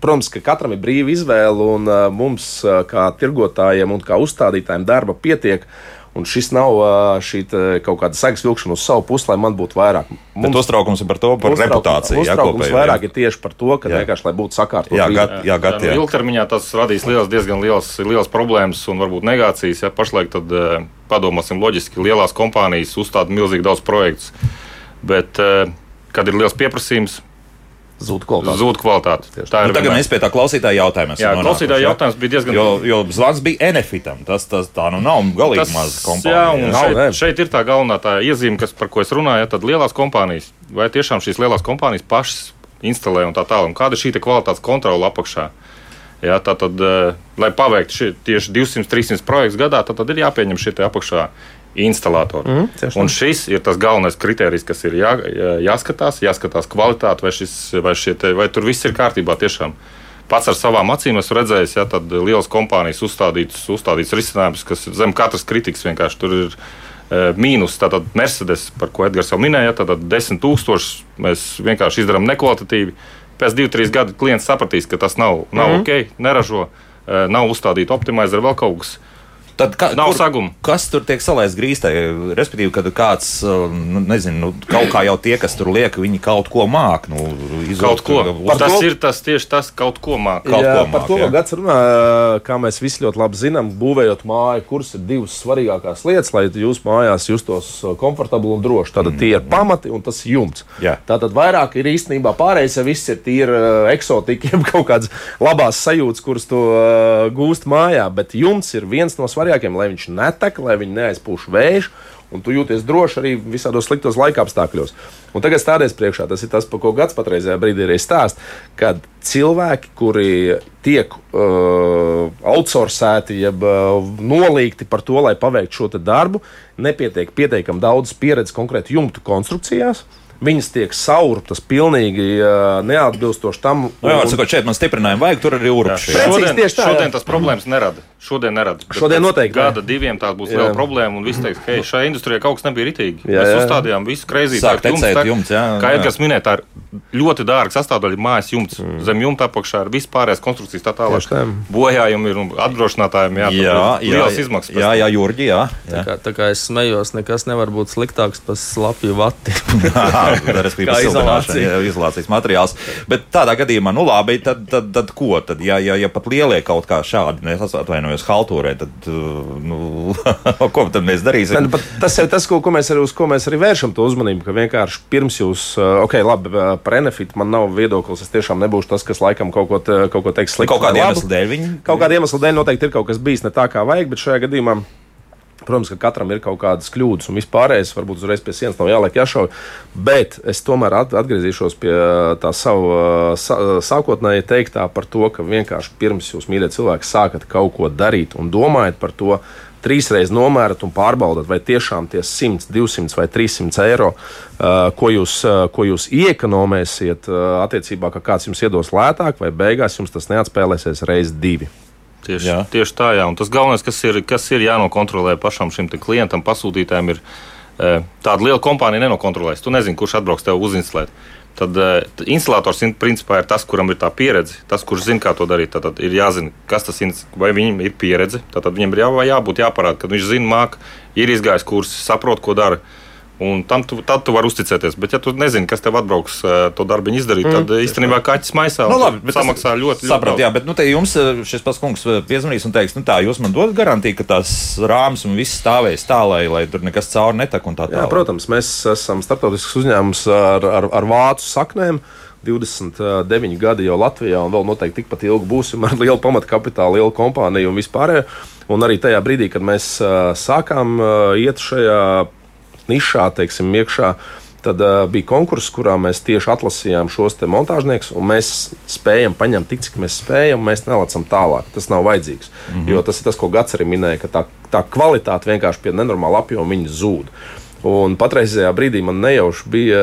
Speaker 4: protams, ka katram ir brīva izvēle, un uh, mums, uh, kā tirgotājiem un kā uzstādītājiem, darba pietiek. Un šis nav uh, šī te kaut kāda segas vilkšana uz savu pusi, lai man būtu vairāk.
Speaker 2: Mums uztraukums ir par to, par
Speaker 4: uztrauk-
Speaker 2: reputāciju. Jā,
Speaker 4: Uztraukums
Speaker 2: kopējo,
Speaker 4: vairāk
Speaker 2: jā.
Speaker 4: ir tieši par to, ka
Speaker 2: Jā.
Speaker 4: vienkārši lai būtu sakārtot.
Speaker 2: Jā, gat, jā, gat,
Speaker 1: nu,
Speaker 2: jā.
Speaker 1: Ilgtermiņā tas radīs liels, diezgan liels, liels problēmas un varbūt negācijas. Ja pašlaik tad padomāsim loģiski, lielās kompānijas uzstāda milzīgi daudz projektu, bet kad ir liels pieprasījums,
Speaker 4: Zūd kvalitāte.
Speaker 1: zūd kvalitāte. Tā
Speaker 2: Nu,
Speaker 1: ir
Speaker 2: tagad
Speaker 1: vienmēr.
Speaker 2: mēs pie tā klausītāja jautājuma
Speaker 1: Jā,
Speaker 2: nonākuši,
Speaker 1: klausītāja jautājums bija diezgan.
Speaker 2: Jo, jo zvans bija Enefitam. Tas, tas tā nu nav galīgi
Speaker 1: Tas-
Speaker 2: maza
Speaker 1: Jā,
Speaker 2: kompānija.
Speaker 1: un
Speaker 2: jā.
Speaker 4: Nav,
Speaker 1: šeit, šeit ir tā galvenā tā iezīme, kas, par ko es runāju. Tad lielās kompānijas, vai tiešām šīs lielās kompānijas pašas instalē un tā tālāk, un kāda ir šī te kvalitātes kontrola apakšā. Jā, tā tad, eh, lai paveiktu šie, tieši 200-300 projektus gadā, tad, tad ir jāpieņem šie te apakšā instalātori.
Speaker 4: Mhm, tieši
Speaker 1: un šis ir tas galvenais kriterijs, kas ir jā, jā- jāskatās, jāskatās kvalitāte, vai, šis, vai, te, vai tur viss ir kārtībā tiešām. Pats ar savām acīm esmu redzējis, ja tādas lielas kompānijas uzstādītas, uzstādītas risinājumus, kas zem katras kritikas vienkārši tur ir e, mīnus. Tātad Mercedes, par ko Edgars jau minēja, tad 10 tūkstoši mēs vienkārši izdarām nekvalitatīvi. Pēc diviem, trim gadiem klients sapratīs, ka tas nav, nav mm -hmm. ok, neražo, e, nav uzstādīta optimizēta vēl kaut kas.
Speaker 2: Tad kā,
Speaker 1: Nav saguma.
Speaker 2: Kas tur tiek salaists grīstē? Respektīvi, kad kāds, uh, nu, nezinu, nu, kaut kā jau tie, kas tur liek, viņi kaut ko māk. Nu,
Speaker 1: Kaut ko.
Speaker 2: Par
Speaker 1: Tas
Speaker 4: to-
Speaker 1: ir tas tieši tas, kaut ko mākslinieks.
Speaker 2: Kaut
Speaker 4: jā,
Speaker 2: ko
Speaker 4: par
Speaker 2: māk,
Speaker 4: to
Speaker 2: jā.
Speaker 4: gads runā, kā mēs visi ļoti labi zinām, būvējot māju, kuras ir divas svarīgākās lietas, lai jūs mājās justos uh, komfortabli un droši. Tātad tie ir pamati un tas jumts.
Speaker 2: Jā.
Speaker 4: Tātad vairāk ir īstenībā pārējais, ja viss ir tīri uh, eksotika, jeb kaut kādas labās sajūtas, kuras tu uh, gūst mājā, bet jumts ir viens no svarīgākajiem, lai viņš netek, lai viņš neaizpūš vējš. Un tu jūties droši arī visādos sliktos laika apstākļos. Un tagad stāties priekšā, tas ir tas, par ko gads patreizajā brīdī arī stāsta. Kad cilvēki, kuri tiek uh, outsourcēti, jeb uh, nolīgti par to, lai paveiktu šo te darbu, nepietiek pietiekami daudz pieredzes konkrēti jumtu konstrukcijās. Viņas tiek sauruptas pilnīgi uh, neatbilstoši tam,
Speaker 2: Nu, jā,
Speaker 4: un-
Speaker 2: sakot, šeit man stiprinājumu vajag, tur arī.
Speaker 4: Precīzi
Speaker 1: Šodien,
Speaker 4: tieši tā,
Speaker 1: šodien tas problēmas nerada. Šodien nerada. Bet
Speaker 4: Šodien noteikti ne.
Speaker 1: Gada diviem tā būs
Speaker 4: Jā.
Speaker 1: liela problēma. Un viss teiks, ka hei, šajā industrijā kaut kas nebija ritīgi.
Speaker 4: Jā,
Speaker 1: Mēs
Speaker 4: jā.
Speaker 1: uzstādījām visu.
Speaker 2: Sāk tecēt jumts, jā,
Speaker 1: Kā
Speaker 2: jā.
Speaker 1: Edgars minēja, tā ir ļoti dārga sastāvdaļa mājas jumts. Mm. Zem jumta apakšā ir vispārējais konstrukcijas tā tālāk.
Speaker 4: Tā.
Speaker 1: Bojājumi ir un apdrošinātājiem jā,
Speaker 2: Jā,
Speaker 1: ir
Speaker 2: jā,
Speaker 1: liels izmaksas. pēc
Speaker 2: jā,
Speaker 1: tam.
Speaker 2: jā, Jurģi, jā.
Speaker 3: Tā
Speaker 2: jā.
Speaker 3: kā, tā kā es smējos, nekas nevar būt sliktāks par slapju vati.
Speaker 2: Respektīvi,
Speaker 3: Kā
Speaker 2: siltināšana,
Speaker 3: izolācija.
Speaker 2: jā, izolācijas materiāls. Bet tādā gadījumā, nu labi, tad, tad, tad ko? Tad, ja, ja, ja pat lielie kaut kā šādi, ne, es atvainojos, haltūrē, tad, uh, nu, ko tad mēs
Speaker 4: Ne,
Speaker 2: darīsim?
Speaker 4: nu, pat Tas ir tas, ko, ko mēs arī, uz ko mēs arī vēršam to uzmanību. Ka vienkārši pirms jūs, uh, ok, labi, uh, par Enefit man nav viedoklis. Es tiešām nebūšu tas, kas laikam kaut ko, kaut ko teiks sliktu.
Speaker 2: Kaut kāda iemesla dēļ viņi.
Speaker 4: Kaut kāda iemesla dēļ noteikti ir kaut kas bijis ne tā, kā vajag, bet šajā gadījumā. Protams, ka katram ir kaut kādas kļūdas, un vispārējais varbūt uzreiz pie sienas nav jāliek jāšauj. Bet es tomēr at- atgriezīšos pie uh, tā savu uh, uh, sākotnēji teiktā par to, ka vienkārši pirms jūs, mīļie cilvēki, sākat kaut ko darīt un domājat par to, trīsreiz nomērat un pārbaudat, vai tiešām tie 100, 200 vai 300 eiro, ko jūs, ko jūs iekonomēsiet attiecībā, ka kāds jums iedos lētāk, vai beigās jums tas neatspēlēsies reizes divi.
Speaker 1: Tieši,
Speaker 2: Jā.
Speaker 1: tieši tā, jā. Un tas galvenais, kas ir, kas ir jānokontrolē pašam šim klientam, pasūtītājiem, ir e, tāda liela kompānija nenokontrolēs. Tu nezini, kurš atbrauks tev uzinstalēt. Tad e, t- installators in- principā ir tas, kuram ir tā pieredze, tas, kurš zina, kā to darīt. Tad, ir jāzina, kas tas ir, vai viņam ir pieredze. Tad, viņam ir jā, jābūt jāparāda, ka viņš zina, māk, ir izgājis kursus, saprot, ko dara. Un tam tu, tad tu vari uzticēties. Bet, ja tu nezini, kas tev atbrauks e, to darbu izdarīt, tad e, īstenībā kaķis maisā
Speaker 2: Nu, labi,
Speaker 1: samaksā ļoti, ļoti
Speaker 2: Sapratu,
Speaker 1: daudz.
Speaker 2: jā, bet nu, te jums eh, šis pats kungs eh, piezvanīs un teiks, nu tā, jūs man dodat garantiju, ka tās rāmas un viss stāvēs tā, lai, lai tur nekas cauri netek un tā
Speaker 4: Jā,
Speaker 2: tālāk.
Speaker 4: protams, mēs esam starptautisks uzņēmums ar, ar, ar vācu saknēm. 29 gadi jau Latvijā, un vēl noteikti tikpat ilgi būsim ar lielu pamatkapitālu, lielu kompāniju un vispār. Un arī tajā brīdī, kad mēs sākām iet šajā nišā, teiksim, iekšā, tad uh, bija konkurss, kurā mēs tieši atlasījām šos te montāžniekus, un mēs spējam paņemt tik, cik mēs spējam, un mēs nelicam tālāk. Tas nav vajadzīgs. Mm -hmm. Jo tas ir tas, ko Gats arī minēja, ka tā, tā kvalitāte vienkārši pie nenormāla apjoma zūd. Un patreizajā brīdī man nejauši bija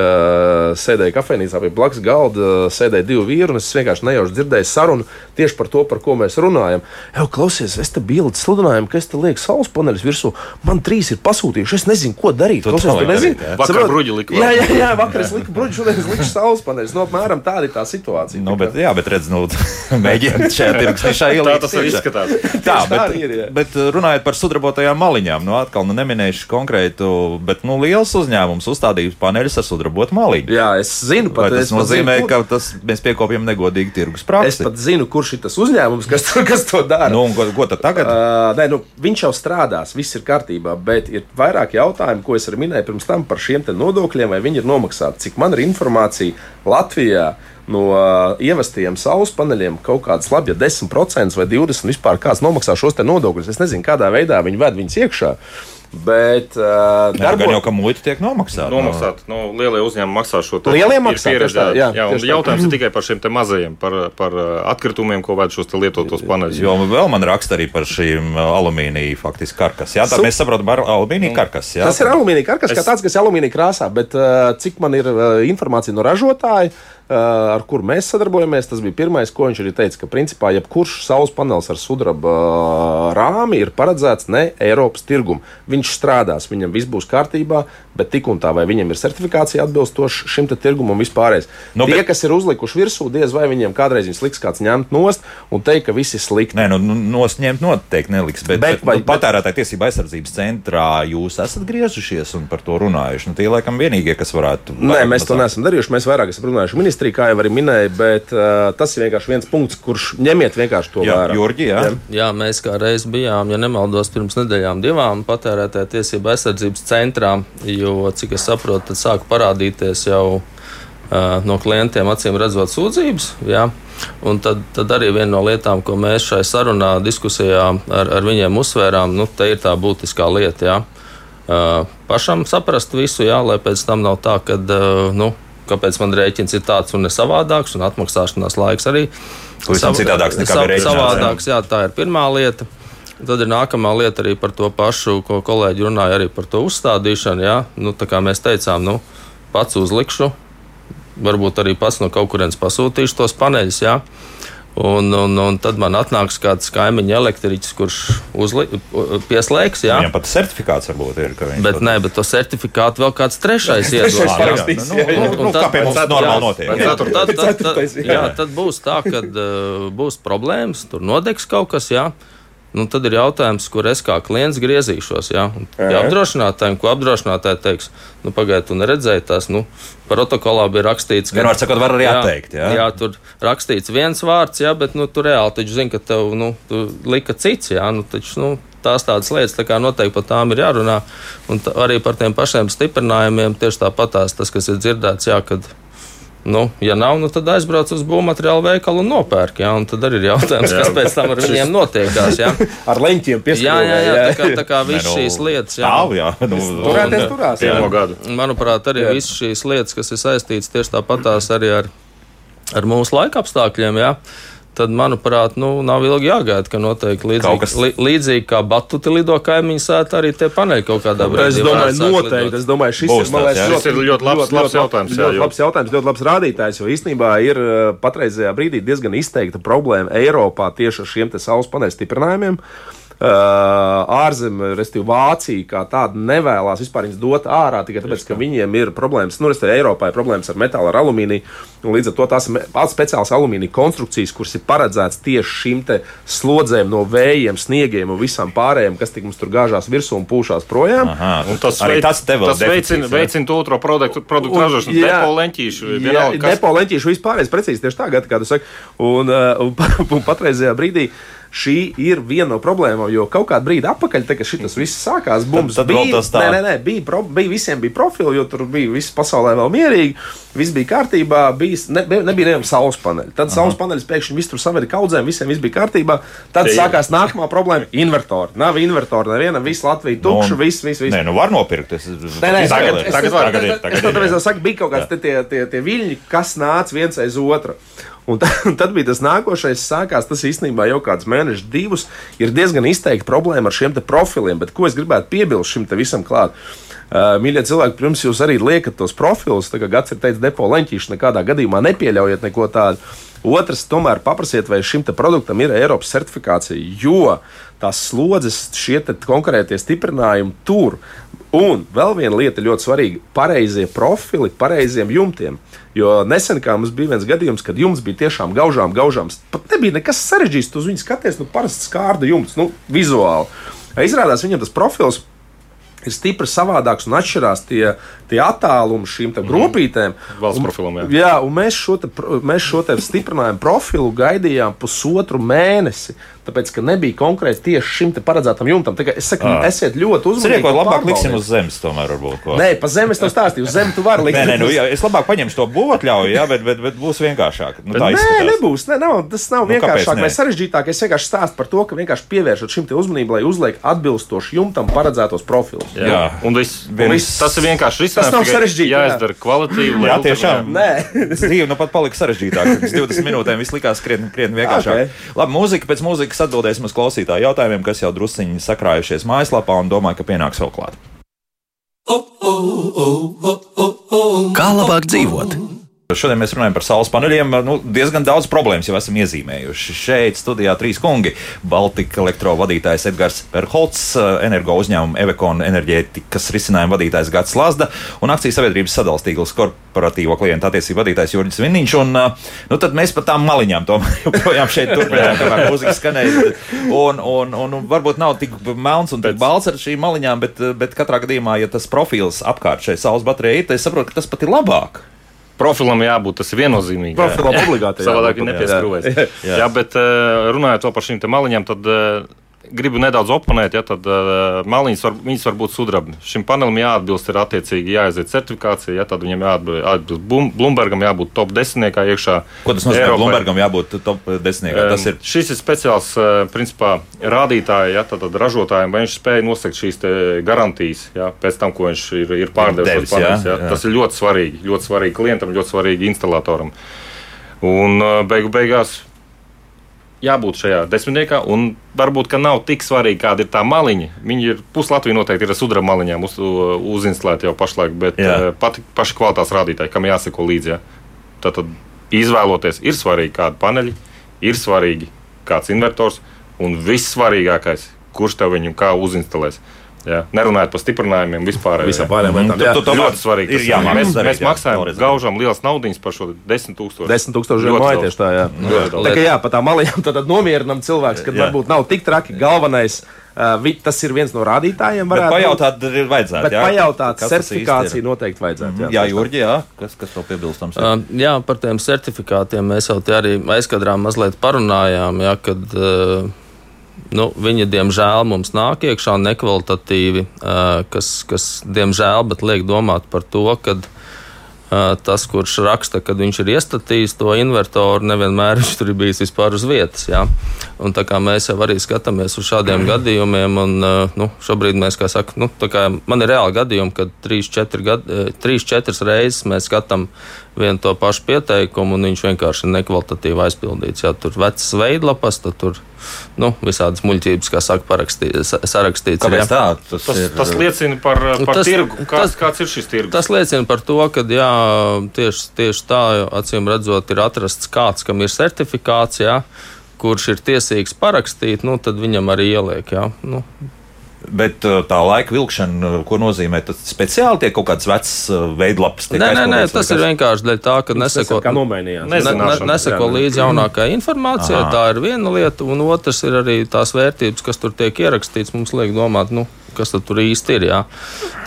Speaker 4: sēdēja kafejnīcā pie blakus galda, sēdēja divi vīri, un es vienkārši nejauši dzirdēju sarunu tieši par to, par ko mēs runājam. Jau klausies, es te bildi sludinājumu, ka es te lieku saules paneļus virsū. Man trīs ir pasūtījuši, es nezinu, ko darīt.
Speaker 2: Tu
Speaker 4: Klausies,
Speaker 2: tā
Speaker 4: tu nezini?
Speaker 1: Vakar bruģi lika
Speaker 4: Jā, jā, jā, vakar es liku bruģi, šodien es liku saules paneļus. No, apmēram tāda ir tā situācija.
Speaker 2: Nu, bet, jā, bet redz, nu, mēģināt šajā tirgus nišā ielikt.
Speaker 1: Tā tas arī izskatās.
Speaker 2: Tā,
Speaker 4: tā
Speaker 2: bet,
Speaker 4: arī ir, jā.
Speaker 2: bet runājot par sudrabotajām maliņām, nu atkal nu, neminēšu konkrētu, bet nu, liels uzņēmums uzstādījis paneļus ar sudrabotu maliņu.
Speaker 4: Jā, es zinu,
Speaker 2: Vai
Speaker 4: pat,
Speaker 2: tas
Speaker 4: es
Speaker 2: nozīmē,
Speaker 4: zinu, kur-
Speaker 2: ka tas, mēs piekopjam negodīgi tirgus
Speaker 4: Es
Speaker 2: praksi?
Speaker 4: pat zinu, kurš ir tas uzņēmums, kas to, kas to dara.
Speaker 2: Nu, ko, ko tad tagad?
Speaker 4: Uh, nē, nu, viņš jau strādās, viss ir kārtībā, bet ir vairāk jautājumu, ko es arī minēju pirms tam par šiem nodokļiem, vai viņi ir nomaksāti. Cik man ir informācija Latvijā no uh, ievestajiem saules paneļiem kaut kādas labi, ja 10% vai 20% vispār kāds nomaksā šos nodokļus. Es nezinu, kādā veidā viņi ved viņus iekšā. Bet uh,
Speaker 2: gan jau, ka muita tiek nomaksāta.
Speaker 1: Nomaksāt, no nu, lielie uzņēmumi maksā šo te.
Speaker 4: Lielie
Speaker 1: ir
Speaker 4: maksā, tā, jā,
Speaker 1: jā, un jautājums ir tikai par šiem te mazajiem, par, par atkritumiem, ko vajag šos te lietotos paneļus.
Speaker 2: Jo vēl man raksta arī par šīm alumīnija faktiski karkas. Jā, tā
Speaker 4: Su-
Speaker 2: mēs saprotam, ar alumīnija karkas. Jā,
Speaker 4: Tas ir alumīnija karkas, kā
Speaker 1: Es-
Speaker 4: tāds, kas ir alumīnija krāsā, bet uh, cik man ir uh, informācija no ražotāja, uh, ar kuru mēs sadarbojamies, tas bija pirmais, ko viņš arī teica, ka principā jebkurš saules panelis ar sudraba uh, rāmi ir paredzēts ne Eiropas tirgumu. Viņš strādās, viņam viss būs kārtībā, bet tik un tā, vai viņam ir certifikācija atbilstoša šim tirgumam un vispārējais.
Speaker 2: Nu,
Speaker 4: No, Tie,
Speaker 2: bet-
Speaker 4: kas ir uzlikuši virsū, diez vai viņiem kādreiz viņus liks kāds ņemt nost un teikt, ka viss ir slikti.
Speaker 2: Nē, nu, nu, nosņemt noteikti neliks. Bet,
Speaker 4: Bet
Speaker 2: bet,
Speaker 4: vai-
Speaker 2: bet patērētāja tiesība aizsardzības centrā jūs esat griezušies un par to runājuši. Nu, tie laikam vienīgie, kas varētu.
Speaker 4: Nē, mēs to neesam darījuši. Mēs vairāk esam runājuši ministrijā, kā jau arī minēju, bet uh, tas ir vienkārši viens punkts, kurš ņemiet vienkārši to
Speaker 2: Jā,
Speaker 4: vērā.
Speaker 2: Jurģi, jā.
Speaker 4: Jā.
Speaker 3: Jā, mēs kā reiz bijām, ja nemaldos, pirms nedēļām divām patērētāja tiesība aizsardzības centrā, jo, cik es saprotu, tad sāk parādīties jau uh, no klientiem acīm redzot sūdzības. Jā. Un tad, tad arī viena no lietām, ko mēs šai sarunā, diskusijā ar, ar viņiem uzsvērām, nu, te ir tā būtiskā lieta. Jā. Uh, pašam saprast visu, jā, lai pēc tam nav tā, ka, uh, nu, kāpēc man rēķins ir tāds un ne savādāks, un atmaksāšanās laiks arī
Speaker 2: Pavisam citādāks nekā
Speaker 3: sav- savādāks. Jā, tā ir pirmā lieta. Tad ir nākamā lieta arī par to pašu, ko kolēģi runāja, arī par to uzstādīšanu. Jā. Nu, tā kā mēs teicām, nu, pats uzlikšu, varbūt arī pats no kaut kurienes pasūtīšu tos paneļus. Jā. Un, un, un tad man atnāks kāds kaimiņš elektriķis, kurš uzli, pieslēgs. Jā.
Speaker 2: Viņam pat certifikāts varbūt ir.
Speaker 3: Bet
Speaker 2: to-
Speaker 3: nē, bet to certifikātu vēl kāds trešais iedos. Tad, tad, tad,
Speaker 4: Ceturtais, jā.
Speaker 3: jā, tad būs tā, ka uh, būs problēmas, tur nodegs kaut kas. Jā. Nu, tad ir jautājums, kur es kā klients griezīšos. Jā. Pie
Speaker 4: Jā.
Speaker 3: apdrošinātājiem, ko apdrošinātāji teiks, nu, pagaidiet, tu neredzēji tās. Nu, protokolā bija rakstīts, ka.
Speaker 2: Vienmēr sakot, var arī atteikt, jā?
Speaker 3: jā, tur rakstīts viens vārds, jā, bet nu, tu reāli taču zini, ka tev nu, lika cits. Jā, nu, taču, nu, tās tādas lietas, tā kā noteikti par tām ir jārunā. Un tā, arī par tiem pašiem stiprinājumiem tieši tāpatās tas, kas ir dzirdēts, jā, kad Nu, ja nav, nu, tad aizbrauc uz būvmateriālu veikalu un nopērk. Jā, un tad arī ir jautājums, kas pēc tam ar viņiem notiekās. Jā,
Speaker 4: Ar leņķiem
Speaker 3: jā,
Speaker 4: piesprādzēt.
Speaker 3: jā, jā tā kā, tā kā visas
Speaker 2: nu,
Speaker 3: šīs lietas. Jā.
Speaker 2: Stāv, jā. Nu,
Speaker 4: Turēties
Speaker 3: Un,
Speaker 4: turās. jā.
Speaker 1: Gadu.
Speaker 3: Manuprāt, arī
Speaker 4: Jā.
Speaker 3: visas šīs lietas, kas ir saistītas tieši tāpatās arī ar, ar mūsu laika apstākļiem. Jā. Tad, manuprāt, nu, nav ilgi jāgaida, ka noteikti līdzīgi,
Speaker 2: kas-
Speaker 3: li, līdzīgi kā batuti lido kaimiņu sētā, arī tie paneļi kaut kādā brīdī.
Speaker 4: Es domāju, noteikti.
Speaker 3: lidot.
Speaker 4: Es domāju, šis
Speaker 2: Būs
Speaker 4: ir,
Speaker 2: tāds,
Speaker 4: liekas.
Speaker 1: Šis ir ļoti labs- labs jautājums, jā,
Speaker 4: Ļoti labs jautājums, ļoti labs rādītājs, jo īstenībā ir patreizajā brīdī diezgan izteikta problēma Eiropā tieši ar šiem te saules paneļu stiprinājumiem. Uh, ārzemē, respektīvi Vācija, kā tāda nevēlas vispār viņus dot ārā tikai tāpēc, ka viņiem ir problēmas. Nu, respektīvi, Eiropā ir problēmas ar metālu, ar alumīniju. un Līdz ar to tās ir pats speciāls alumīnija konstrukcijas, kuras ir paredzētas tieši te slodzēm no vējiem, sniegiem un visām pārējām, kas tik mums tur gāžās virsū un pūšās projām.
Speaker 2: Aha,
Speaker 1: Un tas,
Speaker 2: arī
Speaker 1: veic-
Speaker 2: tas tev vēl
Speaker 1: tas veicina, veicina to otro produktu, produktu
Speaker 4: Un-
Speaker 1: ražošanu. Depo leņķīšu. Vienalga, kas-
Speaker 4: depo leņķīšu vispār ir precīzi tieši tā, gata, kā tu saki. Un, uh, un, un patreizajā brīdī šī ir viena no problēmām, jo kaut kādā brīdī atpakaļ, te, kad šis viss sākās, mums
Speaker 2: tad vēl
Speaker 4: bija,
Speaker 2: tā.
Speaker 4: nē, nē, nē, bija, pro, bija visiem bija profili, jo tur bija viss pasaulē vēl mierīgi, viss bija kārtībā, bija, ne, bija- nebija nevienam saules paneļi. Tad saules paneļus pēkšņi viss tur savedi kaudzēm, visiem viss bija kārtībā. Tad
Speaker 1: Tie-
Speaker 4: sākās nākamā problēma - invertori. Nav invertori, nevienam, viss Latvija tukša,
Speaker 2: Nu,
Speaker 4: viss, viss, viss.
Speaker 2: Nē, nu var nopirkt. Es,
Speaker 4: Nē, nē,
Speaker 2: tagad, tagad, tagad, tagad
Speaker 4: es
Speaker 2: ir.
Speaker 4: tāpēc
Speaker 2: jā.
Speaker 4: jau saku, bija kaut kāds te tie, tie, tie viļņi, kas nāca viens aiz otra. Un tad, tad bija tas nākošais, sākās tas īstenībā jau kāds mēnešus, divus. Ir diezgan izteikti problēma ar šiem profiliem, bet ko es gribētu piebilst šim visam klāt? Uh, Mīļie cilvēki, pirms jūs arī liekat tos profilus, tā kā Gats ir teicis, depo leņķīšu nekādā gadījumā nepieļaujiet neko tādu. Otrs, tomēr paprasiet, vai šim produktam ir Eiropas certifikācija, jo tās slodzes, šie konkrētie stiprinājumi tur. Un vēl viena lieta ļoti svarīga - pareizie profili pareiziem jumtiem. Jo nesen mums bija viens gadījums, kad jums bija tiešām gaužām, gaužām. Pat nebija nekas sarežģīts, uz viņu skaties, nu, parasts skārda jumts, nu, vizuāli. Izrādās viņam tas profils ir stipri savādāks un atšķirās tie, tie attālumi šīm
Speaker 1: Mhm.
Speaker 4: grupītēm.
Speaker 1: Valsts
Speaker 4: Un-
Speaker 1: profilam, jā.
Speaker 4: jā, un mēs šo, te, mēs šo te stiprinājumu profilu gaidījām pusotru mēnesi. Tāpēc, ka nebija konkrēti tieši šim paredzētam jumtam. Kā Es saku,
Speaker 2: Ā.
Speaker 4: esiet ļoti uzmanīgi. Un
Speaker 2: labāk liksim uz zemes, tomēr varbūt. Ko.
Speaker 4: Nē, pa zemi es tev stāstīju. Uz zemi tu vari likt.
Speaker 2: Nē, nē, nu, jā, es labāk paņemšu to būvatļauju, jā, bet, bet, bet būs vienkāršāk. Nu, tā
Speaker 4: Nē,
Speaker 2: izskatās.
Speaker 4: nebūs. Ne, nav, tas nav
Speaker 2: Nu,
Speaker 4: vienkāršāk.
Speaker 2: nē?
Speaker 4: Vai sarežģītāk. Es vienkārši stāstu par to, ka vienkārši pievēršot šim te uzmanību, lai uzliek atbilstoši jumtam paredzētos profilus.
Speaker 1: Jā.
Speaker 2: Jā.
Speaker 1: Un viss, un viss, tas ir vienkārši risinājums.
Speaker 4: Tas nav sarežģīti, jā.
Speaker 1: Jāizdara kvalitīvi. lai
Speaker 2: Jā, tiešām.
Speaker 4: Nē,
Speaker 2: Dzīve nu pat palika sarežģītāka. Pēc 20 minūtēm viss likās krietni, krietni vienkāršāk.
Speaker 4: Ok.
Speaker 2: Labi, mūzika pēc mūzikas atbildēsim uz klausītāju jautājumiem, kas jau drusciņi sakrājušies mājaslapā un domāju, ka pienāks vēl klāt.
Speaker 6: Kā labāk dzīvot?
Speaker 2: Šodien mēs runājam par saules paneļiem. Nu, diezgan daudz problēmas jau esam iezīmējuši. Šeit studijā trīs kungi - Baltika elektro vadītājs Edgars Perholts, energo uzņēmuma Evekona enerģētikas risinājuma vadītājs Gats Lazda un akcijas sabiedrības sadalījuma tīkls korporatīvo klientu attiecību vadītājs Jurijs Viniņš. Un, nu, tad mēs par tām maliņām joprojām šeit turpinām, kamēr mūzika skanēja. Un, un, un, un varbūt nav tik melns un tik balts ar šīm maliņām, bet, bet katrā gadījumā, ja tas profils apkārt šai saules baterijai ir, tad es saprotu, ka tas pat ir labāk.
Speaker 1: Profilam jābūt, tas viennozīmīgi.
Speaker 4: Profilam obligāti
Speaker 1: Savādāk ir
Speaker 4: jā.
Speaker 1: nepieskrūvēs.
Speaker 2: Jā.
Speaker 1: Jā. jā, bet eh, runājot vēl par šīm maliņām, tad eh, gribu nedaudz oponēt, ja tad uh, maliņas var, var būt sudraba. Šim panelim jāatbilst, ir attiecīgi jāaiziet certifikācija, ja tad viņam jāatbilst, jāatbilst Blum- Bloombergam, jābūt top desmitniekā iekšā.
Speaker 2: Ko tas nozīmē?
Speaker 1: Eiropai.
Speaker 2: Bloombergam jābūt top desmitniekā. Tas ir
Speaker 1: Um, Šis ir speciāls uh, principā, rādītājs, ja, tad, tad ražotājiem, vai viņš spēja nosakt šīs garantijas ja, pēc tam, ko viņš ir, ir pārdevis.
Speaker 2: Devis,
Speaker 1: tos paneļus,
Speaker 2: jā,
Speaker 1: ja.
Speaker 2: jā.
Speaker 1: Tas ir ļoti svarīgi. Ļoti svarīgi klientam, ļoti svarīgi instalatoram. Un beigu beigās jābūt šajā desmitniekā, un varbūt, ka nav tik svarīgi, kāda ir tā maliņa. Viņi ir puslatvija noteikti ir ar sudraba maliņām uz, uzinstalēti jau pašlaik, bet
Speaker 2: Jā.
Speaker 1: uh, pati, paši kvalitātes rādītāji, kam jāseko līdzi. Ja. Tad, tad izvēloties, ir svarīgi kādi paneļi, ir svarīgi kāds invertors, un vissvarīgākais, kurš tev viņu kā uzinstalēs. Ja. Nerunājot par stiprinājumiem vispār.
Speaker 4: Visām pārējām lietām.
Speaker 2: Tu-
Speaker 4: jā.
Speaker 2: tu- tomēr
Speaker 1: ļoti svarīgi.
Speaker 2: ir
Speaker 1: tas
Speaker 2: jāmāk
Speaker 1: Mēs,
Speaker 2: darīt,
Speaker 1: mēs
Speaker 2: jā,
Speaker 1: maksājam,
Speaker 2: vēlreiz.
Speaker 1: gaužam lielas naudas par šo 10 tūkstošu.
Speaker 4: 10 tūkstoši
Speaker 1: Ļoti
Speaker 4: māja
Speaker 1: daudz.
Speaker 4: tieši tā, jā.
Speaker 1: Ļoti daudz.
Speaker 4: Tā kā jā, pa tām maliņām tad, tad nomierinam cilvēks, kad
Speaker 2: Jā.
Speaker 4: varbūt nav tik traki. Galvenais, uh, tas ir viens no rādītājiem.
Speaker 2: Bet pajautāt, ir vajadzētu.
Speaker 4: Bet
Speaker 2: jā?
Speaker 4: pajautāt,
Speaker 2: tas ir?
Speaker 4: certifikāciju noteikti vajadzētu.
Speaker 2: Jā, jā Jurģi, jā. Kas, kas vēl piebilstams? ir?
Speaker 3: Uh, jā, par tiem certifikātiem mēs jau te arī aizkadrā mazliet parunājām, ja, kad uh, nu, viņi diemžēl mums nāk iekšā nekvalitatīvi, kas, kas diemžēl liek domāt par to, ka tas, kurš raksta, kad viņš ir iestatījis to invertoru, nevienmēr viņš tur ir bijis vispār uz vietas. Ja. Un, tā kā mēs jau arī skatāmies uz šādiem gadījumiem, un nu, šobrīd mēs, kā saka, nu, kā man ir reāli gadījumi, kad 3-4 reizes mēs skatām vienu to pašu pieteikumu, un viņš vienkārši ir nekvalitatīvi aizpildīts. Ja tur vecas veidlapas, tad tur nu, visādas muļķības, kā saka, sarakstīts. ir, ja.
Speaker 2: Kāpēc tā? Tas,
Speaker 1: Tas,
Speaker 2: ir,
Speaker 1: tas liecina par, par
Speaker 3: Tas-
Speaker 1: tirgu. Kāds,
Speaker 3: tas-
Speaker 1: kāds ir šis tirgus?
Speaker 3: Tas liecina par to, ka jā, tieši, tieši tā, acīm redzot, ir atrasts kāds, kam ir certifikāts, jā, kurš ir tiesīgs parakstīt, nu, tad viņam arī ieliek. Jā, nu,
Speaker 2: Bet uh, tā laika vilkšana, uh, ko nozīmē, tas speciāli tiek kaut kāds vecs uh, veidlaps.
Speaker 3: nē, nē, nē, tas ir vienkārši dēļ tā, ka
Speaker 4: Neseko,
Speaker 3: neseko. Ne, neseko līdzi jaunākajai informācijai,
Speaker 2: Aha.
Speaker 3: tā ir viena lieta, un otrs ir arī tās vērtības, kas tur tiek ierakstīts. Mums liek domāt, nu, kas tad tur īsti ir. Jā.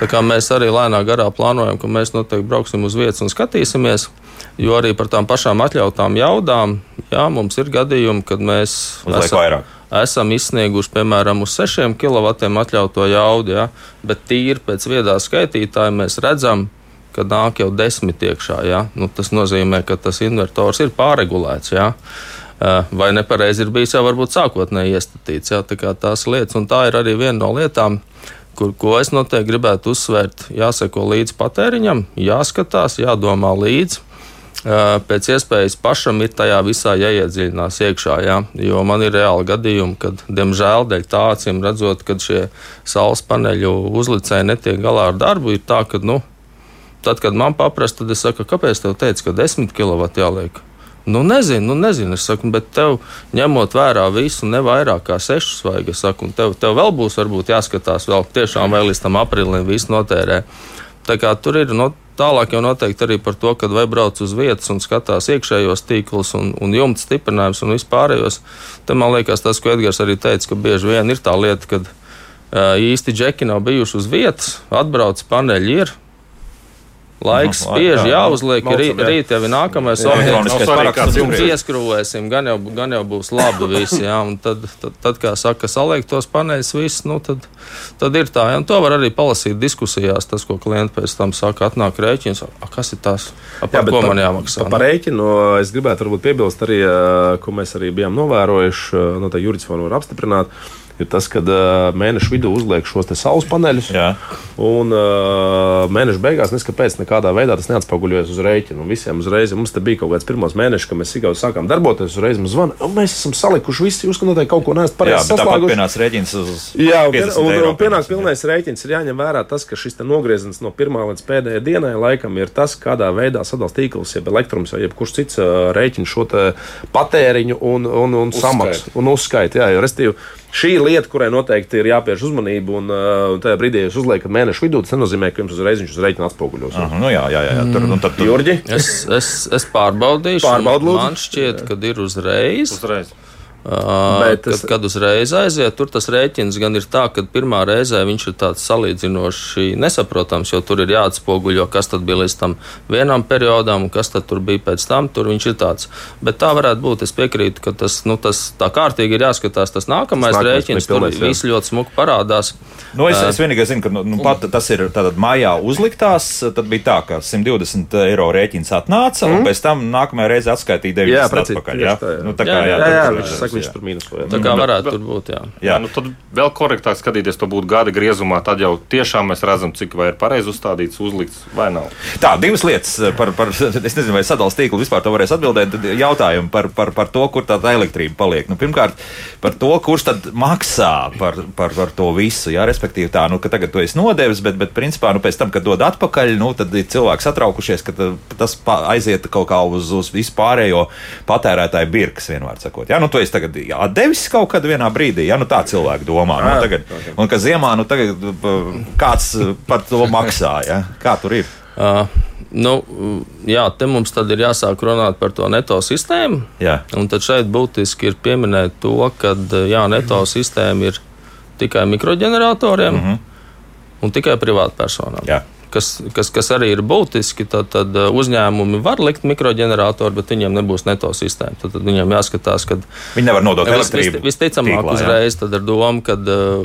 Speaker 3: Tā kā mēs arī lēnā garā plānojam, ka mēs noteikti brauksim uz vietas un skatīsimies. Jo arī par tām pašām atļautām jaudām, jā, mums ir gadījumi, kad mēs
Speaker 2: Uzliek vairāk.
Speaker 3: Esam izsnieguši, piemēram, uz 6 kW atļautu jaudu, ja, bet tīri pēc viedā skaitītāja mēs redzam, ka nāk jau desmit iekšā. Ja. Nu, tas nozīmē, ka tas invertors ir pārregulēts. Ja. Eh, Vai nepareizi ir bijis jau varbūt sākotnēji iestatīts. Ja. Tā tās lietas, un tā ir arī viena no lietām, kur, ko es noteikti gribētu uzsvērt. Jāseko līdzi patēriņam, jāskatās, jādomā līdzi. Uh, Pēc iespējas pašam ir tajā visā jāiedziļinās iekšā, jā, jo man ir reāli gadījumi, kad, diemžēl, dēļ tā acīm redzot, ka šie saules paneļu uzlicēji netiek galā ar darbu, ir tā, ka, nu, tad, kad man paprasta, tad es saku, kāpēc tev teica, ka 10 kW jāliek? Nu, nezinu, nu, nezinu. Es saku, bet tev, ņemot vērā visu, ne vairāk kā sešus vajag. Es saku, un tev, tev vēl būs, varbūt, jāskatās, vēl tiešām vēl līdz tam aprīlim visu notērē. Tā kā tur ir no, tālāk jau noteikti arī par to, kad vai brauc uz vietas un skatās iekšējos tīklus un, un jumta stiprinājumus un vispārējos. Te man liekas, tas, ko Edgars arī teica, ka bieži vien ir tā lieta, kad īsti džeki nav bijuši uz vietas, atbrauc paneļi ir. Laiks spiež,
Speaker 2: jā, jā.
Speaker 3: jāuzliek, rīt,
Speaker 4: jā.
Speaker 3: rīt jau ir nākamais
Speaker 1: jums
Speaker 2: priekšu.
Speaker 3: Pieskrūvēsim, gan jau, gan jau būs labi visi. Jā, un tad, tad, tad, kā saka, saliek tos paneļus, viss, nu, tad, tad ir tā. Jā, un to var arī palasīt diskusijās. Tas, ko klienti pēc tam saka, atnāk rēķins, a, kas ir tas, a, par ko man jāmaksā.
Speaker 4: Par rēķinu es gribētu varbūt piebilst arī, ko mēs arī bijām novērojuši. No tā Juris var apstiprināt. Ir tas, kad uh, mēneša vidū uzliek šos te saules paneļus.
Speaker 2: Jā.
Speaker 4: Un uh, mēneša beigās, neskapēc, nekādā veidā tas neatspoguļojas uz rēķinu. Un visiem uzreiz, mums te bija kaut kāds pirmos mēnešus, kad mēs tikai sākām darboties, uzreiz mums zvana, "O, mēs esam salikuši visi, jūs, ka kaut ko neesat
Speaker 2: Jā,
Speaker 4: pareizi saslēguši.
Speaker 2: pienāca rēķins uz
Speaker 4: Jā, un,
Speaker 2: 50
Speaker 4: un, un pienāk
Speaker 2: piemēram.
Speaker 4: pilnais rēķins. Ir jāņem vērā tas, ka šis te nogrieziens no pirmā līdz pēdējai dienai laikam ir tas, kādā veidā sadalās tīkls, jeb elektrums vai jebkurš cits rēķins šo te patēriņu un, un, un samaksu un uzskaitu. Jā, jo, restīvi, šī ir lieta, kurai noteikti ir jāpievērš uzmanība. Un, un tajā brīdī, ja jūs uzliekat mēnešu vidū, tas nenozīmē, ka jums uzreiz viņš uz rēķina atspoguļos.
Speaker 2: Aha, Nu, jā, jā, jā. jā. Tur, un tad, tur,
Speaker 4: Jurģi?
Speaker 3: Es, es, es pārbaudīšu.
Speaker 4: Pārbaudi, lūdzu.
Speaker 3: Man šķiet, ka ir uzreiz.
Speaker 1: Uzreiz.
Speaker 3: Bet,
Speaker 4: tas-
Speaker 3: kad, kad uzreiz aiziet, tur tas rēķins gan ir tā, ka pirmā reizē viņš ir tāds salīdzinoši nesaprotams, jo tur ir jāatspoguļo, kas tad bija līdz tam vienam periodam, un kas tad tur bija pēc tam. Tur viņš ir tāds. Bet tā varētu būt. Es piekrītu, ka tas, nu, tas tā kārtīgi ir jāskatās. Tas nākamais
Speaker 4: Tas nākamais
Speaker 3: rēķins, tur
Speaker 4: jā.
Speaker 3: viss ļoti smuki parādās.
Speaker 2: Nu, es, es vienīgais zinu, ka nu, nu, pat tas ir tātad maijā uzliktās. Tad bija tā, ka 120 eiro rēķins atnāca, mm. un pēc tam nākamajā reizē atskaitīja 90
Speaker 4: Jā, precīzi,
Speaker 2: atpakaļ. Jā,
Speaker 4: tā, jā.
Speaker 2: Nu, tā kā,
Speaker 3: Jā,
Speaker 2: jā,
Speaker 4: Jā, jā,
Speaker 2: tur-
Speaker 4: viņš saka, viņš tur mīnus.
Speaker 3: Tā kā varētu tur būt. Jā.
Speaker 2: Jā.
Speaker 1: Jā, nu tad vēl korektāk skatīties, to būtu gada griezumā. Tad jau tiešām mēs redzam, cik vai ir pareizi uzstādīts, uzlikts vai nav.
Speaker 2: Tā, divas lietas par, par es nezinu, vai sadalījuma tīklu vispār to varēs atbildēt. Tad Jautājumu par, par, par to, kur tā elektrība paliek. Nu, pirmkārt, par to, kurš tad maksā par, par, par to visu. Jā, respektīvi, tā, nu, ka tagad tu esi nodevis, bet, bet principā, nu, pēc tam, kad dod atpakaļ, nu, tad ir cilvēki satraukušies, ka ta- tas aiziet kaut kā uz, uz vispārējo patērētāju birkas, vienmēr sakot. Jā, nu, tu esi tagad atdevis kaut kad vienā brīdī, jā, nu, tā cilvēki domā. Nu, tagad, un ka ziemā, nu, tagad kāds uh, par to maksā, jā? Kā tur ir?
Speaker 3: Uh, nu, jā, te mums tad ir jāsāk runāt par to neto sistēmu.
Speaker 2: Jā.
Speaker 3: Un tad šeit būtiski ir pieminēt to, ka jā, neto sistēma ir tikai mikroģeneratoriem mm -hmm. un tikai privātpersonām.
Speaker 2: Jā.
Speaker 3: Kas, kas, kas arī ir būtiski, tad, tad uh, uzņēmumi var likt mikroģeneratoru, bet viņiem nebūs neto sistēma. Tad, tad viņiem jāskatās, ka
Speaker 2: Viņi nevar nodot
Speaker 3: Vis, vis,
Speaker 2: elektrību.
Speaker 3: visticamāk,
Speaker 2: tīklā,
Speaker 3: uzreiz ar domu, ka,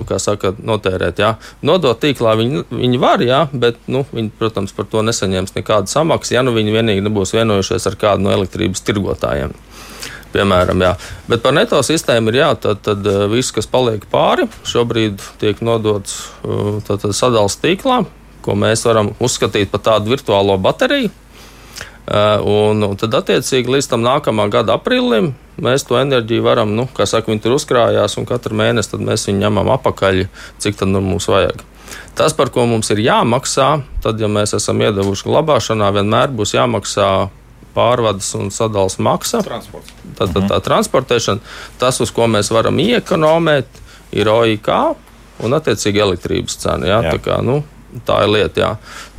Speaker 3: kā saka, notērēt, jā, nodot tīklā viņi, viņi var, jā, bet, nu, viņi, protams, par to nesaņems nekādu samaksu, ja nu viņi vienīgi nebūs vienojušies ar kādu no elektrības tirgotājiem. Piemēram, jā. Bet par neto sistēmu ir jā, tad, tad eh, viss, kas paliek pāri, šobrīd tiek nodots sadalījuma tīklā, ko mēs varam uzskatīt par tādu virtuālo bateriju. Un, un tad, attiecīgi, līdz tam nākamā gada aprīlim mēs to enerģiju varam, nu, kā saka, viņi tur uzkrājās, un katru mēnesi mēs viņu ņemam apakaļ, cik tad nu, mums vajag. Tas, par ko mums ir jāmaksā, tad, ja mēs esam iedevuši glabāšanā, vienmēr būs jāmaksā pārvades un sadalījuma maksa.
Speaker 1: Transports.
Speaker 3: Tad, tad tā transportēšana, tas, uz ko mēs varam iekonomēt, ir OIK un attiecīgi elektrības cena. Jā,
Speaker 2: Jā.
Speaker 3: tā, kā, nu, tā ir lieta. Jā.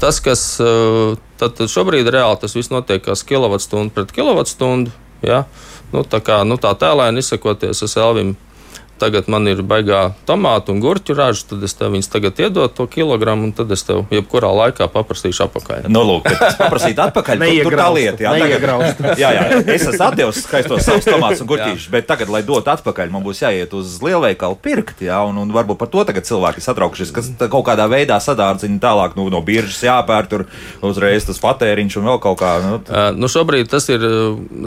Speaker 3: Tas, kas tad, tad šobrīd reāli tas viss notiek kā kilovatstundu pret kilovatstundu. Jā. Nu, tā kā nu, tā tēlēni izsakoties, es Elvim. Tagad man ir baigā tomātu un gurķu raža, tad es tev viņus tagad iedodu to kilogramu, un tad es tev jebkurā laikā paprasīšu apakaļ.
Speaker 2: Nu, lūk, paprasīt atpakaļ. tur, tā lieta, jā, tagad, jā, jā, es esmu atdevis skaistos savus tomātus un gurķīšus, bet tagad, lai dotu atpakaļ, man būs jāiet uz lielveikalu pirkt, jā, un, un varbūt par to tagad cilvēki ir satraukušies, kas kaut kādā veidā sadārdzina tālāk nu, no biržas jāpēr tur uzreiz tas patēriņš un vēl kaut kā. Nu, t-
Speaker 3: Uh, nu šobrīd tas ir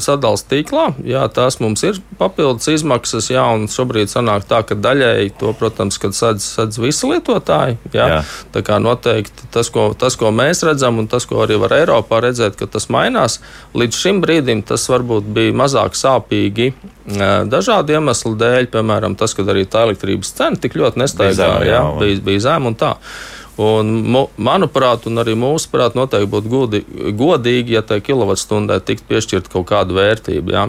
Speaker 3: sadalījums tīklā. Jā, tās mums ir papildus izmaksas. Jā, un šobrīd sanāk tā, ka daļēji to, protams, kad sedz, sedz visi lietotāji. Jā,
Speaker 2: Jā.
Speaker 3: jā. Tā kā noteikti tas ko, tas, ko mēs redzam, un tas, ko arī var Eiropā redzēt, ka tas mainās. Līdz šim brīdim tas varbūt bija mazāk sāpīgi dažādu iemeslu dēļ. Piemēram, tas, ka arī tā elektrības cena tik ļoti
Speaker 2: Bija
Speaker 3: nestaigā.
Speaker 2: zema, jā,
Speaker 3: jā,
Speaker 2: un-
Speaker 3: bija, bija zema un tā. Un, manuprāt, un arī mūsuprāt, noteikti būtu godīgi, ja tai kilovatstundai tiktu piešķirta kaut kāda vērtība. Ja?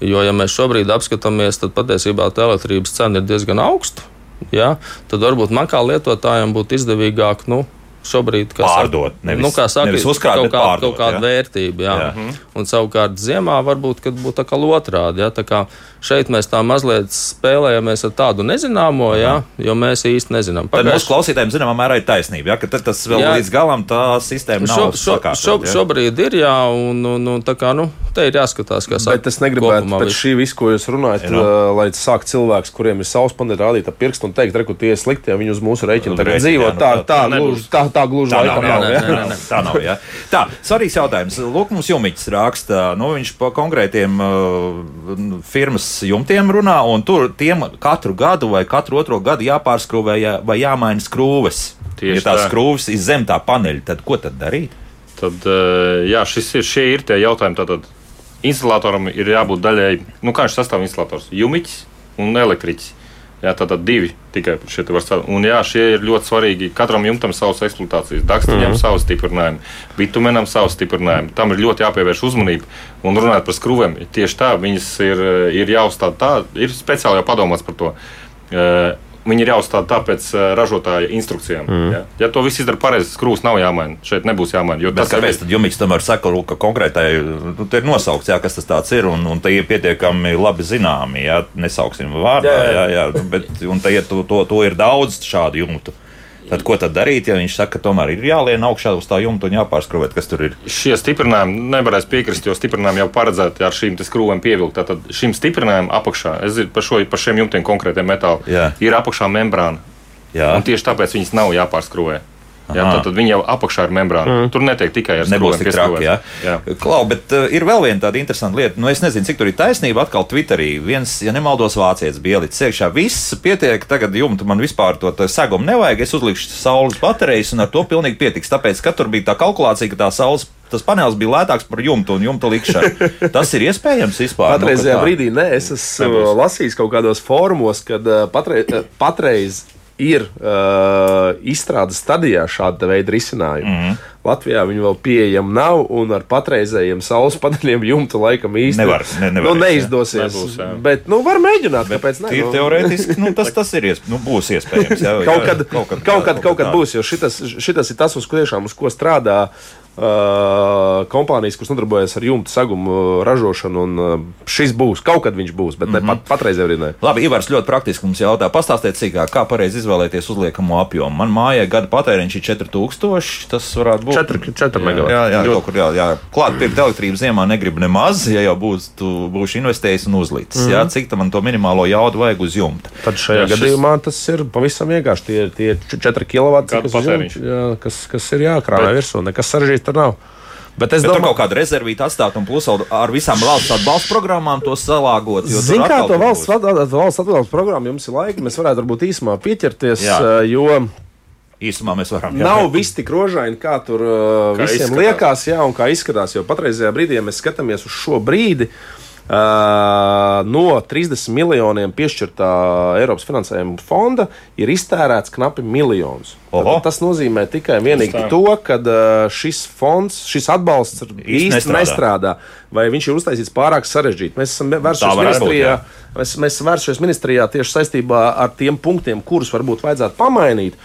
Speaker 3: Jo, ja mēs šobrīd apskatāmies, tad patiesībā tā elektrības cena ir diezgan augsta. Ja? Tad varbūt man kā lietotājam būtu izdevīgāk nu, šobrīd
Speaker 2: pārdot. Nevis,
Speaker 3: nu, kā saka,
Speaker 2: nevis uzkrāt,
Speaker 3: kaut, kā,
Speaker 2: pārdot,
Speaker 3: kaut kāda
Speaker 2: jā.
Speaker 3: vērtība. Jā.
Speaker 2: Jā.
Speaker 3: Jā. Un savukārt ziemā varbūt būtu tā kā otrādi. Jā. Tā kā šeit mēs tā mazliet spēlējamies ar tādu nezināmo, jā, jo mēs īsti nezinām.
Speaker 2: Tad
Speaker 3: Pagājuši-
Speaker 2: mūsu klausītājiem zināmā mērā ir taisnība. Ja, ka tad tas vēl
Speaker 3: Jā.
Speaker 2: līdz galam tā sistēma
Speaker 3: Šo,
Speaker 2: nav
Speaker 3: šo, šo,
Speaker 2: sakārtota, ja?
Speaker 3: šobrīd ir, jā, un, un, un tā kā, nu, te ir jāskatās, kas
Speaker 4: Bet es negribētu pēc
Speaker 3: viss.
Speaker 4: šī visu, ko jūs runājat,
Speaker 2: Jā, nu.
Speaker 4: lai sāk cilvēks, kuriem ir savs paneļs, rādīt ar pirkstu un teikt, re, ka tie ir slikti, ja viņi uz mūsu rēķina tagad dzīvo.
Speaker 2: jā, nu
Speaker 4: Tā,
Speaker 2: tā-
Speaker 4: tā,
Speaker 1: tā
Speaker 4: tā, tā gluži
Speaker 2: Tā
Speaker 4: laikam
Speaker 2: nav,
Speaker 4: nav.
Speaker 2: jā,
Speaker 4: ja?
Speaker 2: nē, nē, nē, tā nav. Jā. Tā, svarīgs jautājums. Lūk, mums Jumiņš raksta, nu, viņš pa konkrētiem uh, firmas jumtiem runā, un tur tiem katru gadu vai katru otro gadu jāpārskrūvē jā, vai jāmaina skrūves.
Speaker 1: Tieši
Speaker 2: ja tās
Speaker 1: tā.
Speaker 2: skrūves ir zem tā paneļa, tad ko tad darīt?
Speaker 1: Tad, eh, jā, šis ir, šie ir tie jautājumi. Tātad instalatoram ir jābūt daļēji, nu, kā viņš sastāv installators? Jumiķis un elektriķis. Jā, tātad divi tikai šie var strādāt. Un jā, šie ir ļoti svarīgi. Katram jumtam savs eksploatācijas, dakstiņam mm -hmm. savs stiprinājums, bitumenam savs stiprinājums. Tam ir ļoti jāpievērš uzmanība. Un runājot par skrūvēm, tieši tā, viņas ir, ir jāuzstāda tā, ir speciāli jau padomāts par to. Viņi ir jāuzstāda tāpēc ražotāja instrukcijām. Mm. Ja? ja to viss izdara pareizi, skrūves nav jāmaina. Šeit nebūs jāmaina. jo
Speaker 2: Bet
Speaker 1: tas ir-
Speaker 2: kāpēc tad Jumiņš tomēr saka, ka konkrētai, nu, te ir nosaukts, jā, kas tas tāds ir, un, un tie ir pietiekami labi zināmi, jā, nesauksim vārdā, jā, jā, jā, jā bet, un te, ir- to, to, to ir daudz šādu jumtu. Tad ko tad darīt, ja viņš saka, ka tomēr ir jālien augšā uz tā jumta un jāpārskrūvēt, kas tur ir?
Speaker 1: Šie stiprinājumi nevarēs piekrist, jo stiprinājumi jau paredzēti ar šīm skrūvēm pievilkt. Tātad šim stiprinājumam apakšā, es zinu par, šo, par šiem jumtiem konkrētiem metāliem, ir apakšā membrāna.
Speaker 2: Jā,
Speaker 1: Un tieši tāpēc viņas nav jāpārskrūvē. Jā, tad, tad viņi jau apakšā ir membrāna. Mm. Tur netiek tikai ar
Speaker 2: Nebūs tik traki. Jā.
Speaker 1: Jā.
Speaker 2: Klau, bet uh, ir vēl viena tāda interesanta lieta. Nu, es nezinu, cik tur ir taisnība. Atkal Twitterī viens, ja nemaldos, vācietis bija ielicis iekšā. Viss pietiek, tagad jumta man vispār to segumu nevajag. Es uzlikšu saules baterijas un ar to pilnīgi pietiks. Tāpēc, ka tur bija tā kalkulācija, ka tā saules. Tas panelis bija lētāks par jumtu un jumta likšanu. Tas ir iespējams vispār.
Speaker 4: Patreizajā
Speaker 2: Nu, ka tā-
Speaker 4: brīdī nē, es esmu
Speaker 1: Nebūs.
Speaker 4: lasījis kaut kādos fórumos, kad uh, patreiz, patreiz ir uh, izstrādes stadijā šāda veida risinājumi. Mm. -hmm. Latvijā viņi vēl pieejami nav, un ar patreizējiem saules paneļiem jumtu laikam īsti
Speaker 2: Nevar, ne-
Speaker 4: nu,
Speaker 2: nevarēs, jā.
Speaker 4: neizdosies.
Speaker 1: Nebūs, jā.
Speaker 4: bet, nu, var mēģināt, kāpēc ne? Nu,
Speaker 2: teorētiski, nu, tas, tas ir iesp... nu, būs iespējams. Jā,
Speaker 4: Kaut
Speaker 2: jā,
Speaker 4: kad, kaut kad, kaut kad, kaut kad būs, jo šitas, šitas ir tas, uz, ko tiešām, uz ko strādā uh, kompānijas, kas nodarbojas ar jumtu segumu ražošanu. Un, uh, šis būs, kaut kad viņš būs, bet mm -hmm. ne pat, patreizē arī ne.
Speaker 2: Labi, Ivars ļoti praktiski mums jautā, pastāstiet sīkāk, kā pareizi izvēlēties uzliekamo apjomu. Man mājā gada patēriņš ir 4000, tas varētu būt
Speaker 4: 4, 4 megawati.
Speaker 2: Jā, jā, kaut kur jā, jā. klāt pirkt elektrību ziemā negribu nemaz, ja jau būs, tu būšu investējis un uzlicis. Mm. Jā, cik tam man to minimālo jaudu vajag uz jumta?
Speaker 4: Tad šajā
Speaker 1: Jā,
Speaker 4: jā,
Speaker 1: šis-
Speaker 4: gadījumā tas ir pavisam vienkārši. Tie ir tie 4 kW, kas, jums- jā, kas, kas ir jākrāmē virsū. Nekas sarežģīts tur nav. Bet es
Speaker 2: Bet
Speaker 4: domāju,
Speaker 2: kaut kādu rezervītu atstāt un plus ar visām valsts atbalsta programmām to salāgot. jo tur
Speaker 4: Ziniet, kā to valsts, valsts atbalsta programmu jums ir laika. Mēs varētu varbūt īsumā pieķerties,
Speaker 2: Jā.
Speaker 4: jo
Speaker 2: Īsumā mēs varam. jā.
Speaker 4: nav viss tik rožaini, kā tur uh,
Speaker 1: Kā
Speaker 4: visiem
Speaker 1: izskatās.
Speaker 4: liekas, jā, un kā izskatās. Jo patreizajā brīdī, ja mēs skatāmies uz šo brīdi, uh, no 30 miljoniem piešķirtā Eiropas finansējuma fonda ir iztērēts knapi miljons. Tas nozīmē tikai un vienīgi to, ka uh, šis fonds, šis atbalsts
Speaker 2: Īsti nestrādā.
Speaker 4: nestrādā, vai viņš ir uztaisīts pārāk sarežģīti. Mēs esam vērsušies
Speaker 2: būt,
Speaker 4: ministrijā.
Speaker 2: jā.
Speaker 4: Mēs, mēs vērsušies ministrijā tieši saistībā ar tiem punktiem, kurus varbūt vajadzētu pamainīt.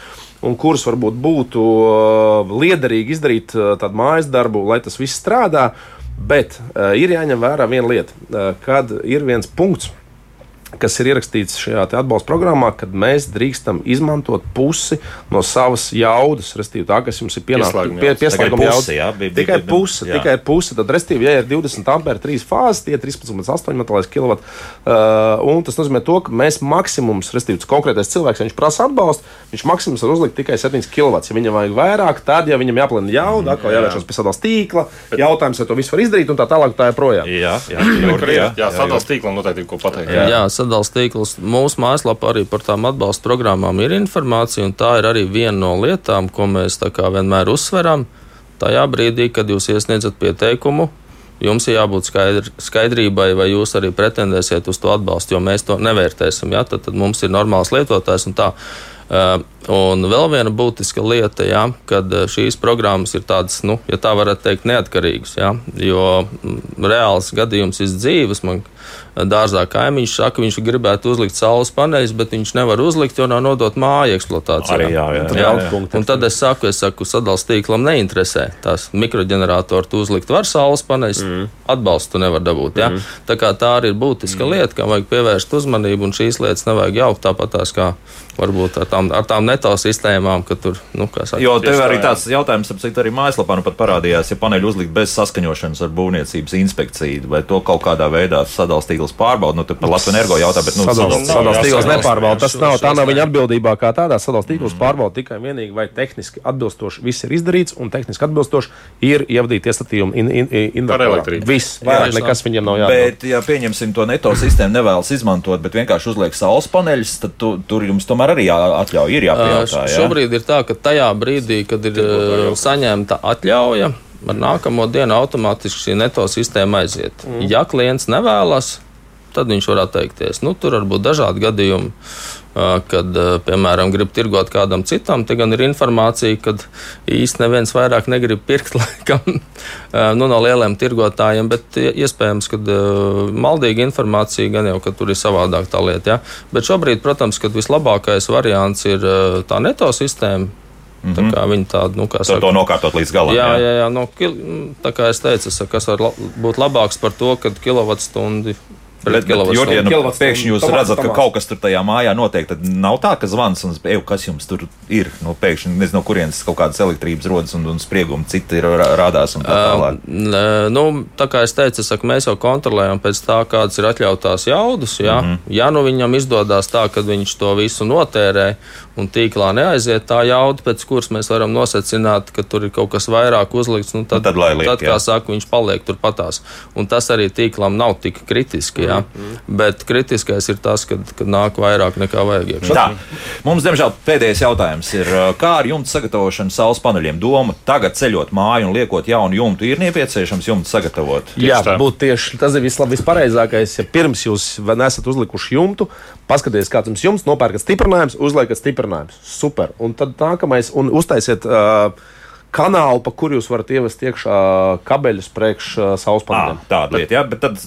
Speaker 4: Un kurus varbūt būtu uh, liederīgi izdarīt uh, tādu mājas darbu, lai tas viss strādā. Bet uh, ir jāņem vērā viena lieta, kad ir viens punkts, kas ir ierakstīts šajā te atbalsta programmā, kad mēs drīkstam izmantot pusi no savas jaudas, respektīvi tā, kas jums ir pienākuma.
Speaker 2: Tikai
Speaker 4: pieslēguma
Speaker 2: pusi, jā,
Speaker 4: jauda.
Speaker 2: bija- bija-
Speaker 4: Tikai puse,
Speaker 2: jā.
Speaker 4: tikai puse. Tad, respektīvi, ja ir 20 ampēri, 3 fāzes, tie ir 13,8 metālais kW. Uh, un tas nozīmē to, ka mēs maksimums, respektīvi, konkrētais cilvēks, ja viņš prasa atbalstu, viņš maksimums var uzlikt tikai 7 kW. Ja viņam vajag vairāk, tad, ja viņam jāplēna jauda, atkal jāvēršas pie sadalījuma tīkla, jautājums, vai to visu var izdarīt, un tā tālāk tā joprojām.
Speaker 2: Jā, jā,
Speaker 1: Kur ir?
Speaker 2: jā,
Speaker 1: Jā, sadalījums tīklam noteikti ir ko pateikt.
Speaker 3: Jā, jā sadalījums tīkls. Mūsu mājaslapā arī par tām atbalsta programmām ir informācija, un tā ir arī viena no lietām, ko mēs vienmēr uzsveram. Tajā brīdī, kad jūs iesniedzat pieteikumu, jums ir jābūt skaidr, skaidrībai, vai jūs arī pretendēsiet uz to atbalstu, jo mēs to nevērtēsim. Ja? Tad, tad mums ir normāls lietotājs un tā. Un vēl viena būtiska lieta, ja, kad šīs programmas ir tādas, nu, ja tā varētu teikt, neatkarīgas. Ja, jo reāls gadījums ir dzīves. Man dārzā kaimiņš saka, viņš gribētu uzlikt saules paneļus, bet viņš nevar uzlikt, jo nav nodot māju eksploatācijā.
Speaker 2: Arī, jā, jā.
Speaker 3: jā. jā. Un tad es saku, es saku, sadalījuma tīklam neinteresē. Tās mikroģeneratoru tu uzlikt var saules paneļus, mm. atbalstu nevar dabūt. Ja? Mm. Tā kā tā arī ir būtiska mm. lieta, kam vajag pievērst uzmanību, un šīs lietas nevajag jaukt tāpat tās kā varbūt ar tām, ar tām neto sistēmām, ka tur, nu, kā saka,
Speaker 2: Jo tev arī tāds jautājums, ap cik arī mājaslapā nu pat parādījās, ja paneļi uzlikt bez saskaņošanas ar būvniecības inspekciju, vai to kaut kādā veidā sadalījuma tīkls pārbauda, nu, par Latviju energo jautā, bet, nu,
Speaker 4: sadalījuma tīkls nepārbauda. Tas nav, tā nav viņa atbildībā kā tādā. Sadalījuma tīkls pārbauda tikai un vienīgi, vai tehniski atbilstoši viss ir izdarīts un tehniski atbilstoši ir ievadīti iestatījumi in, in, in,
Speaker 1: Par elektrību.
Speaker 4: Viss, vairāk nekas viņiem nav jādara.
Speaker 2: Bet, ja pieņemsim to neto sistēmu, nevēlas izmantot, bet vienkārši uzliek saules paneļus, tad tu, tur jums tomēr arī jāatļauj, ir jāpajautā.
Speaker 3: Jā? Šobrīd ir tā, ka tajā brīdī, kad ir saņemta atļauja, ar nākamo dienu automātiski šī neto sistēma aiziet. Mm. Ja klients nevēlas, tad viņš var atteikties. Nu, tur var būt dažādi gadījumi. Kad, piemēram, grib tirgot kādam citam, te gan ir informācija, ka īstenībā neviens vairāk negrib pirkt laikam, nu, no lieliem tirgotājiem, bet iespējams, ka maldīga informācija gan jau, ka tur ir savādāk tā lieta. Ja? Bet šobrīd, protams, kad vislabākais variants ir tā neto sistēma. Mm -hmm. Tā kā viņi tādu, nu, kā
Speaker 2: saka, to nokārtot līdz galam.
Speaker 3: Jā, jā, jā no, tā kā es teicu, es saku, kas var būt labāks par to, kad kilovatstundi
Speaker 2: Bet, bet Jurģi, nu, pēkšņi jūs tomās, redzat, ka tomās. kaut kas tur tajā mājā notiek, tad nav tā, ka zvans un eju, kas jums tur ir. Nu, pēkšņi nezinu, no kurienes kaut kādas elektrības rodas un, un spriegumi citi ir rādās un tā tālāk.
Speaker 3: Uh, nu, tā kā es teicu, es saku, mēs jau kontrolējam pēc tā, kādas ir atļautās jaudas. Ja, mm -hmm. ja nu viņam izdodas tā, ka viņš to visu notērē un tīklā neaiziet tā jauda, pēc kuras mēs varam nosecināt, ka tur ir kaut kas vairāk uzlikts, nu, tad, nu, tad, liek, tad kā jā. saka, viņš paliek tur patās. Un tas arī tīklam nav tik kritiski. Jā. Jā. Mm. Bet kritiskais ir tas, kad, kad nāk vairāk nekā vajag. Iekšā.
Speaker 2: Tā. Mums, diemžēl, pēdējais jautājums ir, kā ar jumta sagatavošanu saules paneļiem? Doma tagad ceļot māju un liekot jaunu jumtu, ir nepieciešams jumtu sagatavot.
Speaker 4: Jā, tā. būtu tieši tas ir vislab, vispareizākais. Ja pirms jūs nesat uzlikuši jumtu, paskatieties, kāds jums jumts, nopērkat stiprinājums, uzliekat stiprinājums. Super. Un tad nākamais, un uztaisiet. Uh, kanālu, pa kuru jūs varat ievest iekšā kabeļus priekš uh, saules paneļiem.
Speaker 2: Tāda lieta, jā, bet tad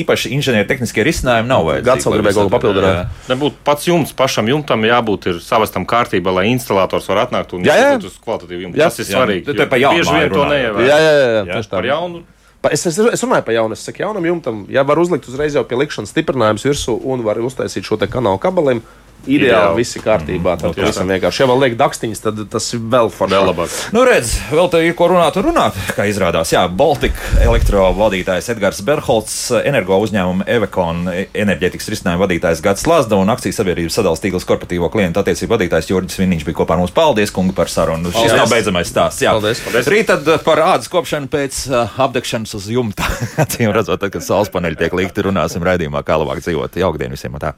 Speaker 2: īpaši inženiertehniskie risinājumi nav vajadzīgi.
Speaker 4: Gads vēl gribēja kaut ko papildināt.
Speaker 1: Nebūtu pats jumts, pašam jumtam jābūt savastam kārtībā, lai installators var atnākt un
Speaker 4: izmantot
Speaker 1: uz kvalitatīvu jumtu. Tas ir svarīgi.
Speaker 2: Tā pa jaunu.
Speaker 1: Bieži vien to neievēr.
Speaker 4: Jā, jā, jā. jā.
Speaker 1: Par jaunu.
Speaker 4: Es, es, es runāju par jaunu. Es saku, jaunam jumtam, ja var uzlikt uzreiz jau pie likšanas stiprinājumus virsū un var uztaisīt šo kanālu kabelim, Ideāli, viss ir kārtībā. Tad mm, visam vienkārši. Ja vēl liek dakstiņas, tad tas ir vēl labāk.
Speaker 2: Nu, redz, vēl te ir ko runāt un runāt, kā izrādās. Jā, Baltika elektrovadītājs Edgars Berholts, energo uzņēmuma Evekon enerģētikas risinājuma vadītājs Gats Lazda un akcijas sabiedrības sadalījuma tīkls korporatīvo klientu attiecību vadītājs Jurģis Viniņš bija kopā ar mums. Paldies, kungi, par sarunu. Šis nav beidzamais stāsts. Jā,
Speaker 3: paldies. paldies.
Speaker 2: Rīt tad par ādas kopšanu pēc uh, apdegšanas uz jumta. Acīm redzot, tad, kad saules paneļi tiek likti, runāsim raidījumā, kā labāk dzīvot. Jaukdien visiem! Tā.